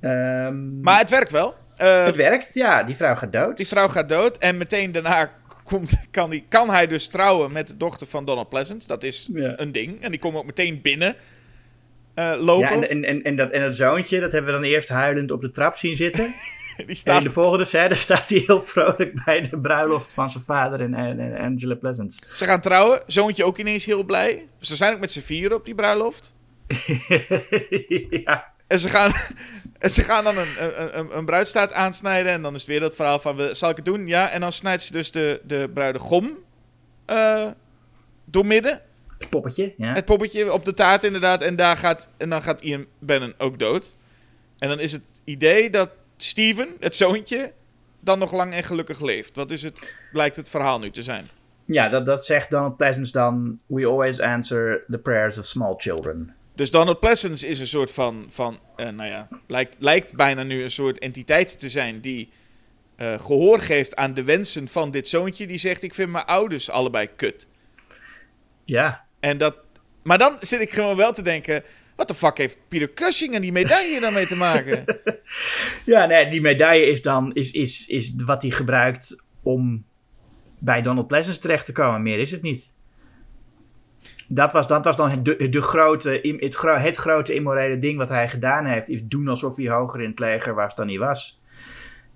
Ehm, Maar het werkt wel. Eh, het werkt, ja. Die vrouw gaat dood. die vrouw gaat dood en meteen daarna [laughs] komt, kan, die, kan hij dus trouwen met de dochter van Donald Pleasant. Dat is Ja. een ding. En die komt ook meteen binnen eh, lopen. Ja, en, en, en, en, dat, en dat zoontje, dat hebben we dan eerst huilend op de trap zien zitten. [laughs] [laughs] die En in de volgende scène staat hij heel vrolijk bij de bruiloft van zijn vader en, en, en Angela Pleasant. Ze gaan trouwen. Zoontje ook ineens heel blij. Ze zijn ook met z'n vieren op die bruiloft. [laughs] ja. En ze gaan, [laughs] en ze gaan dan een, een, een, bruidstaat aansnijden. En dan is het weer dat verhaal van, we, zal ik het doen? Ja. En dan snijdt ze dus de, de bruidegom eh doormidden. Het poppetje, ja. Het poppetje op de taart inderdaad. En, daar gaat, en dan gaat Ian Bannon ook dood. En dan is het idee dat Steven, het zoontje, dan nog lang en gelukkig leeft. Wat is het, blijkt het verhaal nu te zijn. Ja, dat, dat zegt Donald Pleasance dan. We always answer the prayers of small children. Dus Donald Pleasance is een soort van, van eh, nou ja, lijkt, lijkt bijna nu een soort entiteit te zijn die eh, gehoor geeft aan de wensen van dit zoontje. Die zegt, ik vind mijn ouders allebei kut. Ja. En dat, maar dan zit ik gewoon wel te denken, wat de fuck heeft Peter Cushing en die medaille daarmee te maken? [laughs] Ja, nee, die medaille is dan is, is, is wat hij gebruikt om bij Donald Pleasance terecht te komen. Meer is het niet. Dat was, dat was dan de, de grote, het, het grote immorele ding wat hij gedaan heeft. Is doen alsof hij hoger in het leger was dan hij was.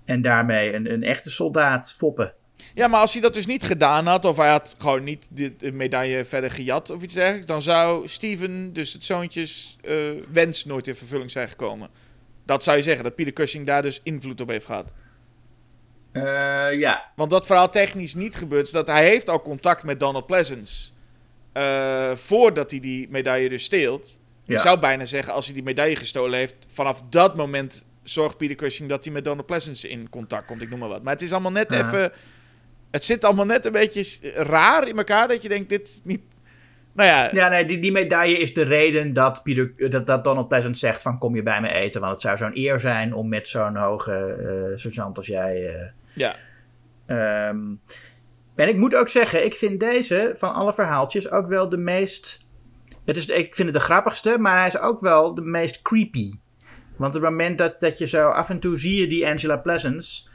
En daarmee een, een echte soldaat foppen. Ja, maar als hij dat dus niet gedaan had, of hij had gewoon niet de, medaille verder gejat of iets dergelijks, dan zou Steven, dus het zoontjes, eh, wens nooit in vervulling zijn gekomen. Dat zou je zeggen, dat Peter Cushing daar dus invloed op heeft gehad. Eh, ja. Want wat verhaal technisch niet gebeurt, is dat hij heeft al contact met Donald Pleasance. eh, voordat hij die medaille dus steelt. Je Ja. zou bijna zeggen, als hij die medaille gestolen heeft, vanaf dat moment zorgt Peter Cushing dat hij met Donald Pleasance in contact komt. Ik noem maar wat. Maar het is allemaal net Ja. even... Het zit allemaal net een beetje raar in elkaar, dat je denkt, dit is niet... Nou ja, Ja, nee, die, die medaille is de reden dat, Peter, dat, dat Donald Pleasant zegt van kom je bij me eten. Want het zou zo'n eer zijn om met zo'n hoge eh sergeant als jij... eh, ja. Ehm, en ik moet ook zeggen, ik vind deze van alle verhaaltjes ook wel de meest. Het is, ik vind het de grappigste, maar hij is ook wel de meest creepy. Want op het moment dat, dat je zo af en toe zie je die Angela Pleasance.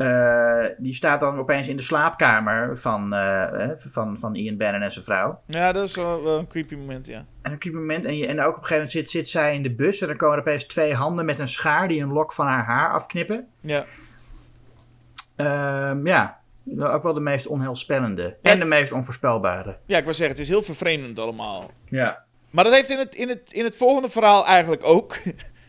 Eh, die staat dan opeens in de slaapkamer van, eh, eh, van, van Ian Bannon en zijn vrouw. ja, dat is wel, wel een creepy moment, ja. En een creepy moment. En, je, en ook op een gegeven moment zit, zit zij in de bus. En dan komen er opeens twee handen met een schaar die een lok van haar haar afknippen. Ja, Ehm, ja, ook wel de meest onheilspellende. Ja. En de meest onvoorspelbare. ja ik wil zeggen, het is heel vervreemdend allemaal. Ja. Maar dat heeft in het, in het, in het volgende verhaal eigenlijk ook.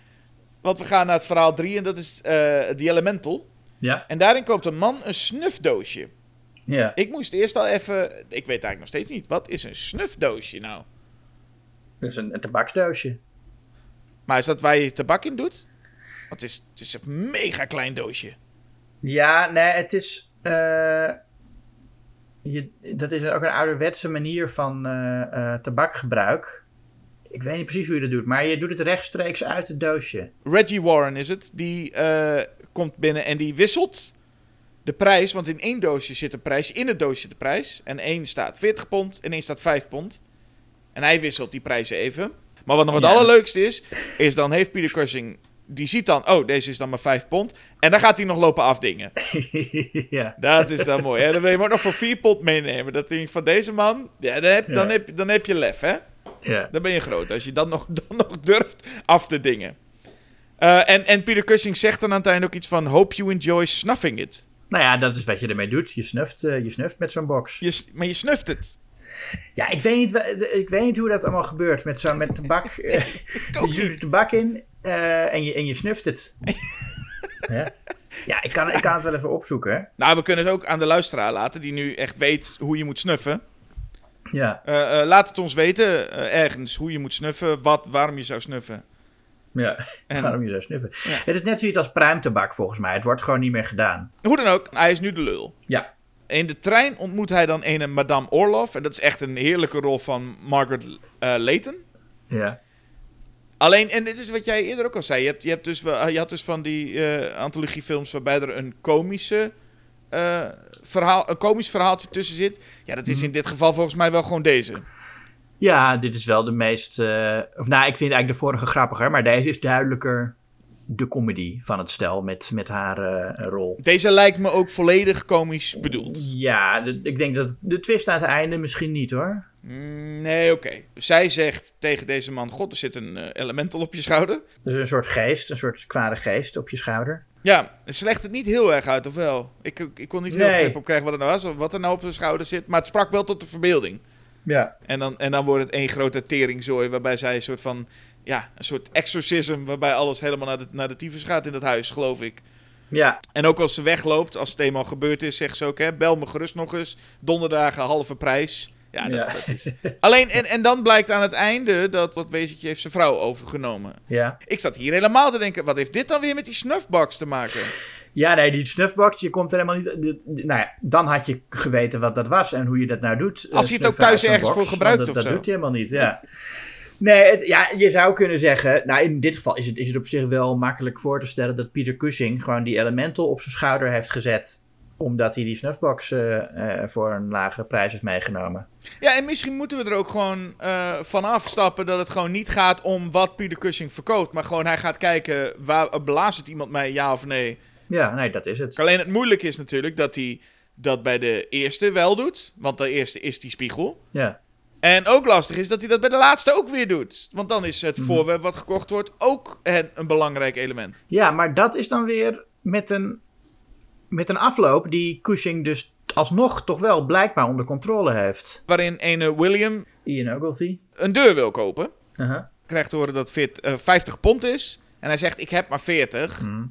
[laughs] Want we gaan naar het verhaal 3 en dat is eh The Elemental. Ja. En daarin koopt een man een snufdoosje. Ja. Ik moest eerst al even... Ik weet eigenlijk nog steeds niet. Wat is een snufdoosje nou? Dat is een, een tabaksdoosje. Maar is dat waar je tabak in doet? Want het is, het is een mega klein doosje. Ja, nee, het is. eh, je, dat is ook een ouderwetse manier van eh, eh, tabakgebruik. Ik weet niet precies hoe je dat doet, maar je doet het rechtstreeks uit het doosje. Reggie Warren is het. Die komt binnen en die wisselt de prijs. Want in één doosje zit de prijs. In het doosje de prijs. En één staat 40 pond en één staat 5 pond. En hij wisselt die prijzen even. Maar wat nog het Ja. allerleukste is, is dan heeft Peter Cushing... Die ziet dan, oh, deze is dan maar 5 pond. En dan gaat hij nog lopen afdingen. [laughs] ja. Dat is dan mooi. Hè? Dan wil je hem ook nog voor 4 pond meenemen. Dat denk ik van deze man, ja, dan, heb, dan, heb, dan heb je lef, hè? ja. Dan ben je groot. Als je dat nog, [laughs] dan nog durft af te dingen. Eh, en, en Peter Cushing zegt dan aan het einde ook iets van... Hope you enjoy snuffing it. Nou ja, dat is wat je ermee doet. Je snuft, eh, je snuft met zo'n box. Je, maar je snuft het. Ja, ik weet niet, ik weet niet hoe dat allemaal gebeurt. Met zo'n met tabak. [laughs] eh, je doet er tabak in en, je, en je snuft het. [laughs] ja. Ja, ik kan, ik kan het wel even opzoeken. Nou, we kunnen het ook aan de luisteraar laten, die nu echt weet hoe je moet snuffen. Ja, laat het ons weten, ergens, hoe je moet snuffen, wat, waarom je zou snuffen. Ja. [laughs] En- Waarom je zo snuffen? Ja. Het is net zoiets als pruimtabak volgens mij. Het wordt gewoon niet meer gedaan. Hoe dan ook, hij is nu de lul. Ja. In de trein ontmoet hij dan een Madame Orloff. En dat is echt een heerlijke rol van Margaret eh Leighton. Ja. Alleen, en dit is wat jij eerder ook al zei. Je, hebt, je, hebt dus, je had dus van die eh antologiefilms waarbij er een komische eh, verhaal, een komisch verhaaltje tussen zit. Ja, dat is Mhm. in dit geval volgens mij wel gewoon deze. Ja, dit is wel de meest. eh, of nou, ik vind eigenlijk de vorige grappiger, maar deze is duidelijker de comedy van het stel met, met haar eh, rol. Deze lijkt me ook volledig komisch bedoeld. Ja, de- ik denk dat de twist aan het einde misschien niet hoor. Mm, nee, oké. Zij zegt tegen deze man: God, er zit een eh, elemental op je schouder. Dus een soort geest, een soort kwade geest op je schouder. Ja, ze legt het niet heel erg uit, of wel? Ik, ik, kon niet heel Nee. grip op krijgen wat het nou was, of wat er nou op zijn schouder zit. Maar het sprak wel tot de verbeelding. Ja. En dan, en dan wordt het één grote teringzooi, waarbij zij een soort van... Ja, een soort exorcism, waarbij alles helemaal naar de, naar de tyfus gaat in dat huis, geloof ik. Ja, En ook als ze wegloopt, als het eenmaal gebeurd is, zegt ze ook, hè, bel me gerust nog eens. Donderdagen, halve prijs. Ja, dat, Ja. dat is... Alleen, en, en dan blijkt aan het einde dat dat wezentje heeft zijn vrouw overgenomen. ja. Ik zat hier helemaal te denken, wat heeft dit dan weer met die snuffbox te maken? Ja, nee, die snuffbox, je komt er helemaal niet... Nou ja, dan had je geweten wat dat was en hoe je dat nou doet. Als hij het ook thuis ergens box, voor gebruikt want of dat, zo. Dat doet hij helemaal niet, ja. Nee, het- ja, je zou kunnen zeggen... Nou, in dit geval is het, is het op zich wel makkelijk voor te stellen... dat Peter Cushing gewoon die elemental op zijn schouder heeft gezet... omdat hij die snuffbox eh, eh, voor een lagere prijs heeft meegenomen. Ja, en misschien moeten we er ook gewoon eh van afstappen dat het gewoon niet gaat om wat Peter Cushing verkoopt. Maar gewoon hij gaat kijken, waar, blaast het iemand mij, ja of nee? Ja, nee, dat is het. Alleen het moeilijke is natuurlijk dat hij dat bij de eerste wel doet. Want de eerste is die spiegel. Ja, En ook lastig is dat hij dat bij de laatste ook weer doet. Want dan is het voorwerp wat gekocht wordt ook een, een belangrijk element. ja maar dat is dan weer met een, met een afloop... die Cushing dus alsnog toch wel blijkbaar onder controle heeft. Waarin ene William Ian Ogilvy. een deur wil kopen. Aha. Krijgt te horen dat het fit, eh, 50 pond is. En hij zegt, ik heb maar 40. Mhm.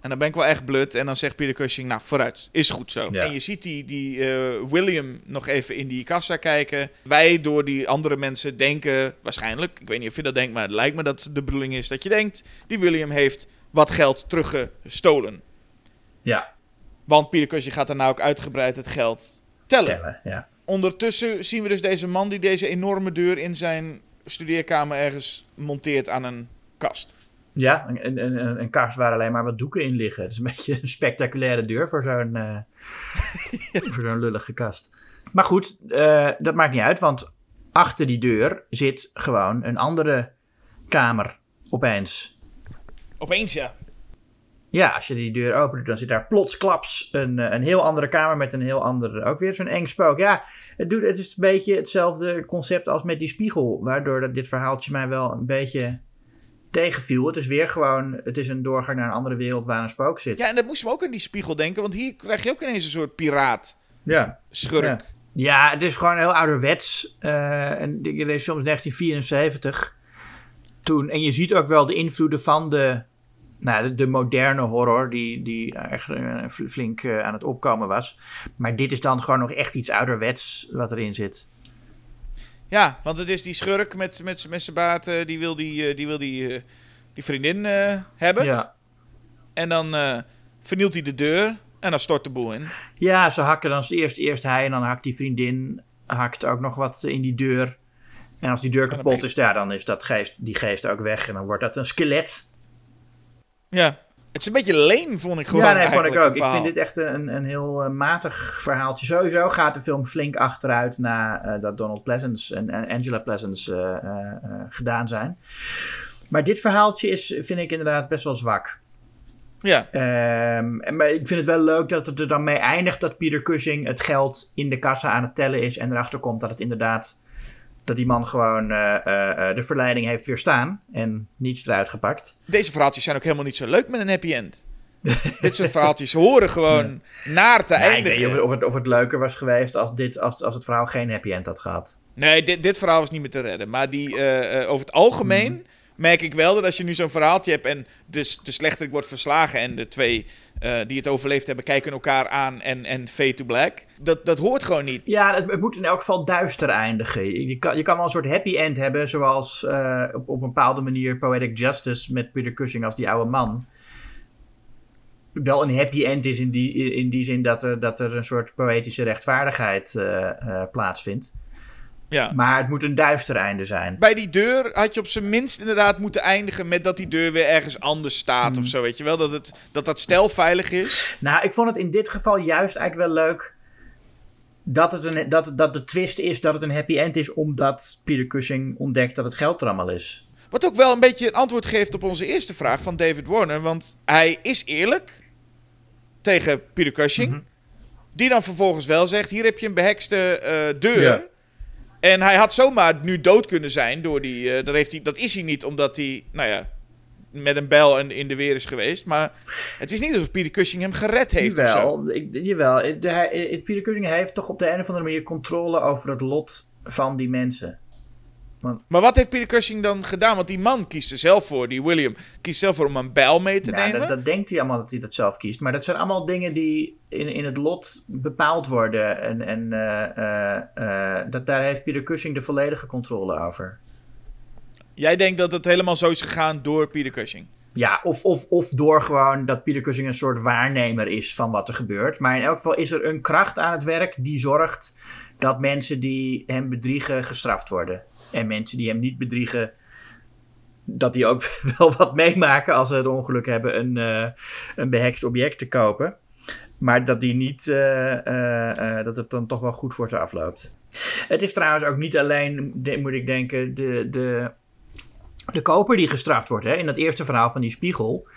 En dan ben ik wel echt blut. En dan zegt Peter Cushing, nou vooruit, is goed zo. Ja. En je ziet die, die eh, William nog even in die kassa kijken. Wij door die andere mensen denken, waarschijnlijk, ik weet niet of je dat denkt, maar het lijkt me dat de bedoeling is dat je denkt, die William heeft wat geld teruggestolen. Ja, Want Peter Cushing gaat daarna ook uitgebreid het geld tellen. tellen, ja. Ondertussen zien we dus deze man die deze enorme deur in zijn studeerkamer ergens monteert aan een kast. Ja, een, een, een, kast waar alleen maar wat doeken in liggen. Het is een [laughs] beetje een spectaculaire deur voor zo'n eh, [laughs] voor zo'n lullige kast. Maar goed, eh, dat maakt niet uit, want achter die deur zit gewoon een andere kamer opeens. Opeens ja. Ja, als je die deur opent, dan zit daar plotsklaps een, eh, een heel andere kamer met een heel andere, ook weer zo'n eng spook. Ja, het, doet, het is een beetje hetzelfde concept als met die spiegel, waardoor dat dit verhaaltje mij wel een beetje tegenviel. Het is weer gewoon, het is een doorgang naar een andere wereld waar een spook zit. Ja, en dat moest me ook aan die spiegel denken, want hier krijg je ook ineens een soort piraat, ja. schurk. Ja. Ja, het is gewoon heel ouderwets. eh en ik lees soms 1974. Toen, en je ziet ook wel de invloeden van de, nou, de, de moderne horror, die, die echt eh, fl- flink eh, aan het opkomen was. Maar dit is dan gewoon nog echt iets ouderwets wat erin zit. Ja, want het is die schurk met, met, met zijn baard, eh, die wil die, eh, die, wil die, eh, die vriendin hebben. Ja. En dan vernielt hij de deur en dan stort de boel in. ja, ze hakken dan eerst, eerst hij en dan hakt die vriendin hakt ook nog wat in die deur. En als die deur kapot is, ja, dan is dat geest, die geest ook weg. En dan wordt dat een skelet. Ja, het is een beetje leen, vond ik gewoon ja, nee, vond ik ook. Ik vind dit echt een, een heel eh, matig verhaaltje. Sowieso gaat de film flink achteruit na eh, dat Donald Pleasance en, en Angela Pleasance eh, gedaan zijn. Maar dit verhaaltje is, vind ik inderdaad best wel zwak. Ja, Ehm, maar ik vind het wel leuk dat het er dan mee eindigt dat Peter Cushing het geld in de kassa aan het tellen is. En erachter komt dat het inderdaad, dat die man gewoon eh, eh, eh, de verleiding heeft weerstaan. En niets eruit gepakt. deze verhaaltjes zijn ook helemaal niet zo leuk met een happy end. [laughs] dit soort verhaaltjes horen gewoon naar te Ja, ik weet eindigen. niet of het, of, het, leuker was geweest als, dit, als, als het verhaal geen happy end had gehad. Nee, dit, dit verhaal was niet meer te redden. Maar die, over het algemeen Mhm. merk ik wel dat als je nu zo'n verhaaltje hebt en dus de slechterik wordt verslagen en de twee eh, die het overleefd hebben, kijken elkaar aan en, en fade to black. Dat, dat hoort gewoon niet. Ja, het, moet in elk geval duister eindigen. Je kan, je kan wel een soort happy end hebben, zoals eh, op, op een bepaalde manier Poetic Justice met Peter Cushing als die oude man. Wel een happy end is in die, in die zin dat er, dat er een soort poëtische rechtvaardigheid eh, plaatsvindt. Ja. Maar het moet een duister einde zijn. Bij die deur had je op zijn minst inderdaad moeten eindigen met dat die deur weer ergens anders staat Hmm. of zo, weet je wel? Dat het, dat, dat stel veilig is. Nou, ik vond het in dit geval juist eigenlijk wel leuk dat, het een, dat, dat de twist is dat het een happy end is, omdat Peter Cushing ontdekt dat het geld er allemaal is. Wat ook wel een beetje een antwoord geeft op onze eerste vraag van David Warner. Want hij is eerlijk tegen Peter Cushing. Mhm. Die dan vervolgens wel zegt, hier heb je een behekste eh, deur. Ja. En hij had zomaar nu dood kunnen zijn door die... eh, dat, heeft hij, dat is hij niet, omdat hij, nou ja, met een bel en in de weer is geweest. Maar het is niet alsof Peter Cushing hem gered heeft. Jawel, ik, jawel. De, hij, eh, Peter Cushing heeft toch op de een of andere manier controle over het lot van die mensen. Maar wat heeft Peter Cushing dan gedaan? Want die man kiest er zelf voor, die William, kiest zelf voor om een bijl mee te Nou, nemen. dat, dat denkt hij allemaal dat hij dat zelf kiest. Maar dat zijn allemaal dingen die in, in het lot bepaald worden. En, en eh, eh, eh, dat, daar heeft Peter Cushing de volledige controle over. Jij denkt dat het helemaal zo is gegaan door Peter Cushing. Ja, of, of, of door gewoon dat Peter Cushing een soort waarnemer is van wat er gebeurt. Maar in elk geval is er een kracht aan het werk die zorgt dat mensen die hem bedriegen gestraft worden. En mensen die hem niet bedriegen, dat die ook [laughs] wel wat meemaken als ze het ongeluk hebben een, eh, een behekst object te kopen. Maar dat die niet, eh, eh, dat het dan toch wel goed voor ze afloopt. Het is trouwens ook niet alleen, moet ik denken, de, de, de koper die gestraft wordt. Hè? In dat eerste verhaal van die spiegel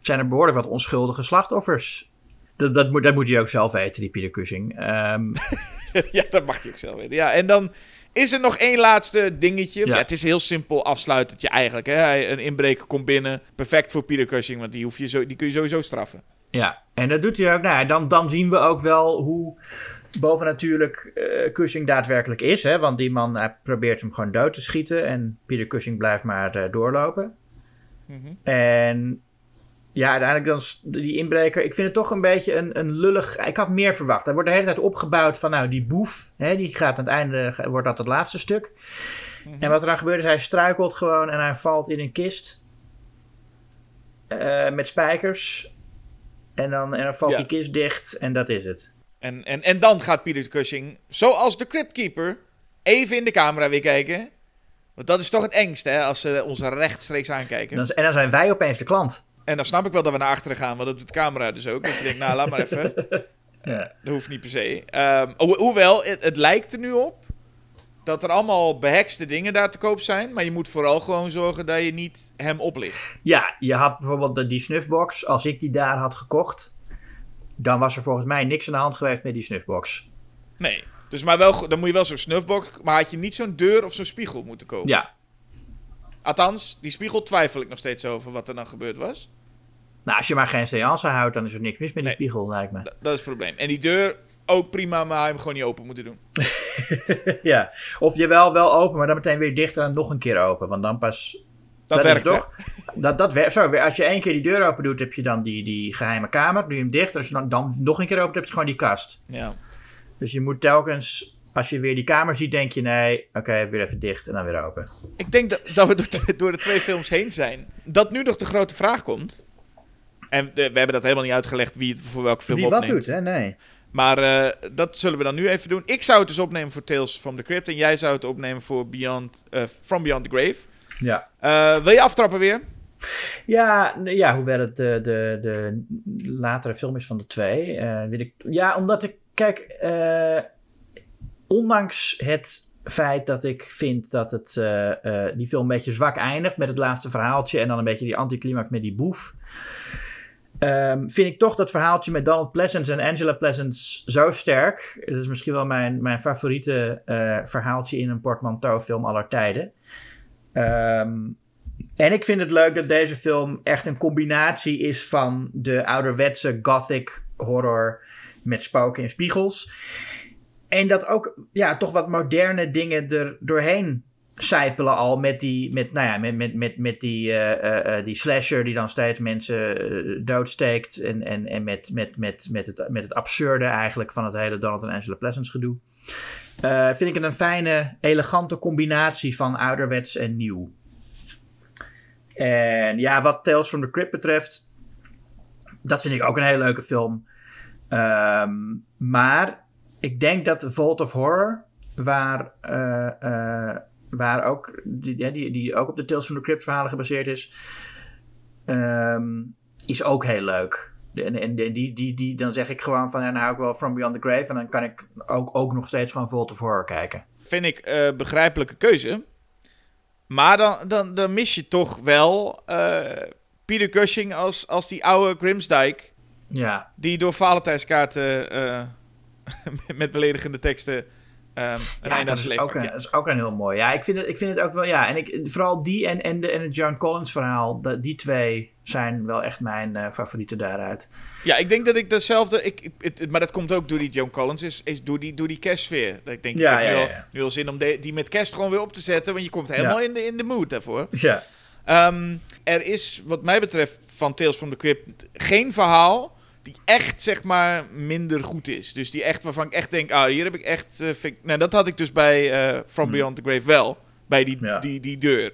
zijn er behoorlijk wat onschuldige slachtoffers. Dat, dat, moet, dat moet hij ook zelf weten, die Peter Cushing. Ehm, [laughs] ja, dat mag hij ook zelf weten. Ja, en dan is er nog één laatste dingetje. Ja. Ja. het is heel simpel afsluitendje eigenlijk. Hè? Hij- Een inbreker komt binnen. Perfect voor Peter Cushing, want die, hoef je zo, die kun je sowieso straffen. ja, en dat doet hij ook. Nou, dan, dan zien we ook wel hoe bovennatuurlijk eh Cushing daadwerkelijk is. Hè? Want die man hij probeert hem gewoon dood te schieten. En Peter Cushing blijft maar eh, doorlopen. En ja, uiteindelijk dan die inbreker. Ik vind het toch een beetje een, een lullig. Ik had meer verwacht. Er wordt de hele tijd opgebouwd van nou die boef. Hè, die gaat aan het einde. Wordt dat het laatste stuk. En wat er dan gebeurt is hij struikelt gewoon en hij valt in een kist. eh, met spijkers. En dan, en dan valt Ja. die kist dicht en dat is het. En, en, en dan gaat Peter Cushing, zoals de Cryptkeeper, even in de camera weer kijken. Want dat is toch het engste, hè, als ze ons rechtstreeks aankijken. En dan, en dan zijn wij opeens de klant. En dan snap ik wel dat we naar achteren gaan, want dat doet de camera dus ook. Dat je denkt, nou, laat maar even. [laughs] Ja. Dat hoeft niet per se. Ehm, ho- hoewel, het, het lijkt er nu op dat er allemaal behekste dingen daar te koop zijn. Maar je moet vooral gewoon zorgen dat je niet hem oplicht. Ja, je had bijvoorbeeld die snuffbox. Als ik die daar had gekocht, dan was er volgens mij niks aan de hand geweest met die snuffbox. Nee. Dus maar wel, dan moet je wel zo'n snuffbox, maar had je niet zo'n deur of zo'n spiegel moeten kopen. Ja, Althans, die spiegel twijfel ik nog steeds over wat er dan gebeurd was. Nou als je maar geen seance houdt, dan is er niks mis met die Nee. spiegel, lijkt me. Dat is het probleem. En die deur ook prima, maar hij hem gewoon niet open moeten doen. [laughs] ja, of je wel, wel open, maar dan meteen weer dicht en dan nog een keer open. Want dan pas... Dat, werkt toch? Dat, dat werkt. Zo, als je één keer die deur open doet, heb je dan die, die geheime kamer. Doe je hem dicht. Als je dan, dan nog een keer open heb je gewoon die kast. Ja. Dus je moet telkens, als je weer die kamer ziet, denk je nee, oké, weer even dicht en dan weer open. Ik denk dat, dat we door de twee films heen zijn. Dat nu nog de grote vraag komt. En we hebben dat helemaal niet uitgelegd wie het voor welke film Wie wat opneemt. doet, hè? Nee. Maar eh, dat zullen we dan nu even doen. Ik zou het dus opnemen voor Tales from the Crypt. En jij zou het opnemen voor Beyond, eh, From Beyond the Grave. Ja. Eh, wil je aftrappen weer? Ja, ja hoewel het de, de, de latere film is van de twee. wil ik, ja, omdat ik, kijk, ondanks het feit dat ik vind dat het, die film een beetje zwak eindigt met het laatste verhaaltje en dan een beetje die anticlimax met die boef. Ehm, vind ik toch dat verhaaltje met Donald Pleasence en Angela Pleasence zo sterk. Het is misschien wel mijn, mijn favoriete eh, verhaaltje in een portmanteau-film aller tijden. Ehm, en ik vind het leuk dat deze film echt een combinatie is van de ouderwetse gothic horror met spoken en spiegels. En dat ook ja, toch wat moderne dingen er doorheen zijpelen al met die, met, nou ja, met, met, met, met die, eh, eh, eh, die slasher die dan steeds mensen doodsteekt. En, en, en met, met, met, met, het, met het absurde eigenlijk van het hele Donald en Angela Pleasants gedoe. Vind ik het een fijne, elegante combinatie van ouderwets en nieuw. En ja, wat Tales from the Crypt betreft, dat vind ik ook een hele leuke film. Ehm, maar ik denk dat Vault of Horror, waar, waar ook, die, ja, die, die ook op de Tales from the Crypt verhalen gebaseerd is, ehm, is ook heel leuk. En, en die, die, die, dan zeg ik gewoon van, ja, nou hou ik wel From Beyond the Grave. En dan kan ik ook, ook nog steeds gewoon Vault of Horror kijken. Vind ik eh begrijpelijke keuze. Maar dan, dan, dan mis je toch wel eh, Peter Cushing als, als die oude Grimsdijk. Ja, Die door Valentijnskaarten eh, [laughs] met beledigende teksten een Ja, dat is, ook een, dat is ook een heel mooi. Ja, ik vind het, ik vind het ook wel. Ja, en ik, vooral die en, en, de, en het John Collins verhaal. die twee zijn wel echt mijn eh, favorieten daaruit. Ja, ik denk dat ik dezelfde. Ik, ik- het, maar dat komt ook door die John Collins, is, is door die, door die kerstsfeer. Dat ik denk, Ja, ik heb ja, nu, ja, al, ja. nu al zin om de- die met kerst gewoon weer op te zetten, want je komt helemaal Ja. in, de, in de mood daarvoor. Ja. Ehm, er is, wat mij betreft, van Tales from the Crypt geen verhaal die echt, zeg maar, minder goed is. Dus die echt, waarvan ik echt denk, ah, hier heb ik echt... vind ik- nou, dat had ik dus bij eh, From Hmm. Beyond the Grave wel. Bij die, Ja. die, die deur.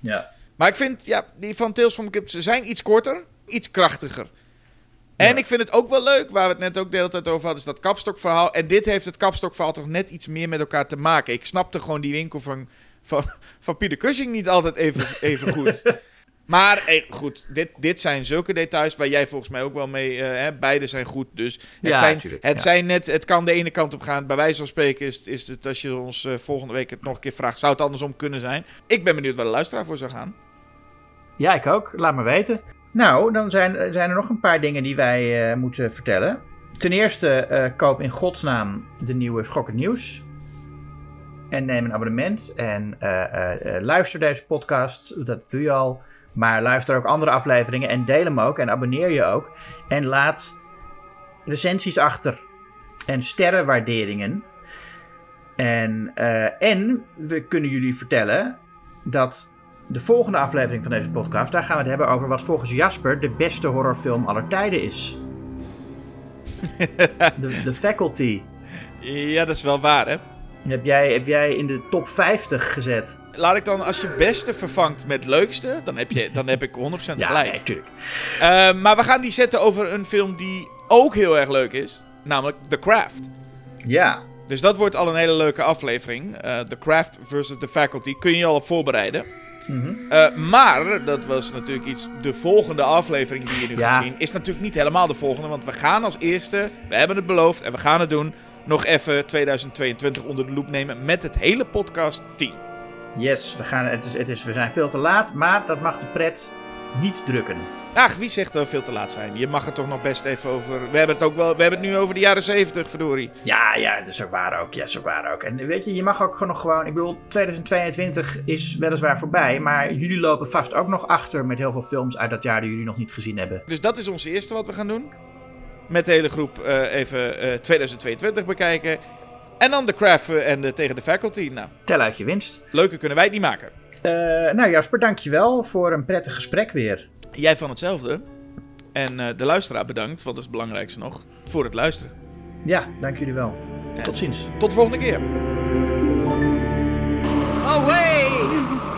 Ja. Maar ik vind, ja, die van Tales from the Crypt, ze zijn iets korter, iets krachtiger. En Ja. ik vind het ook wel leuk, waar we het net ook de hele tijd over hadden, is dat kapstokverhaal. En dit heeft het kapstokverhaal toch net iets meer met elkaar te maken. Ik snapte gewoon die winkel van, van, van Pieter Cushing niet altijd even, even goed. [laughs] Maar eh, goed, dit, dit zijn zulke details waar jij volgens mij ook wel mee... eh, hè, beide zijn goed, dus het, Ja, zijn, het ja. zijn net... Het kan de ene kant op gaan. Bij wijze van spreken is, is het, als je ons eh, volgende week het nog een keer vraagt... zou het andersom kunnen zijn. Ik ben benieuwd waar de luisteraar voor zou gaan. ja, ik ook. Laat me weten. Nou, dan zijn, zijn er nog een paar dingen die wij eh, moeten vertellen. Ten eerste, eh, koop in godsnaam de nieuwe Schokkend Nieuws. En neem een abonnement. En eh, eh, eh, luister deze podcast. Dat doe je al. Maar luister ook andere afleveringen. En deel hem ook. En abonneer je ook. En laat recensies achter. En sterrenwaarderingen. En, eh, en we kunnen jullie vertellen dat de volgende aflevering van deze podcast, daar gaan we het hebben over wat volgens Jasper de beste horrorfilm aller tijden is. [laughs] The Faculty. Ja, dat is wel waar, hè? Heb jij, heb jij in de top 50 gezet? Laat ik dan, als je beste vervangt met leukste, dan heb, je, dan heb ik 100% gelijk. nee, tuurlijk. Eh, maar we gaan die zetten over een film die ook heel erg leuk is, namelijk The Craft. Ja, Dus dat wordt al een hele leuke aflevering. Eh, The Craft versus The Faculty. Kun je je al op voorbereiden. Mhm. Eh, maar, dat was natuurlijk iets. De volgende aflevering die je nu Ja. gaat zien, is natuurlijk niet helemaal de volgende. Want we gaan als eerste, we hebben het beloofd en we gaan het doen, nog even 2022 onder de loep nemen met het hele podcast team. yes, we, gaan, het is, het is, we zijn veel te laat, maar dat mag de pret niet drukken. Ach, wie zegt dat we veel te laat zijn? Je mag het toch nog best even over. We hebben het ook wel. We hebben het nu over de jaren 70, verdorie. Ja, ja, dat is ook waar ook. Ja, dat is ook waar ook. En weet je, je mag ook gewoon nog gewoon... Ik bedoel, 2022 is weliswaar voorbij, maar jullie lopen vast ook nog achter met heel veel films uit dat jaar die jullie nog niet gezien hebben. Dus dat is ons eerste wat we gaan doen met de hele groep eh, even eh, 2022 bekijken. En dan de craft eh, en tegen de faculty. Nou, Tel uit je winst. Leuker kunnen wij het niet maken. Uh, nou Jasper, dankjewel voor een prettig gesprek weer. Jij van hetzelfde. En de luisteraar bedankt, want dat is het belangrijkste nog, voor het luisteren. Ja, dank jullie wel. Tot ziens. Tot de volgende keer. Away!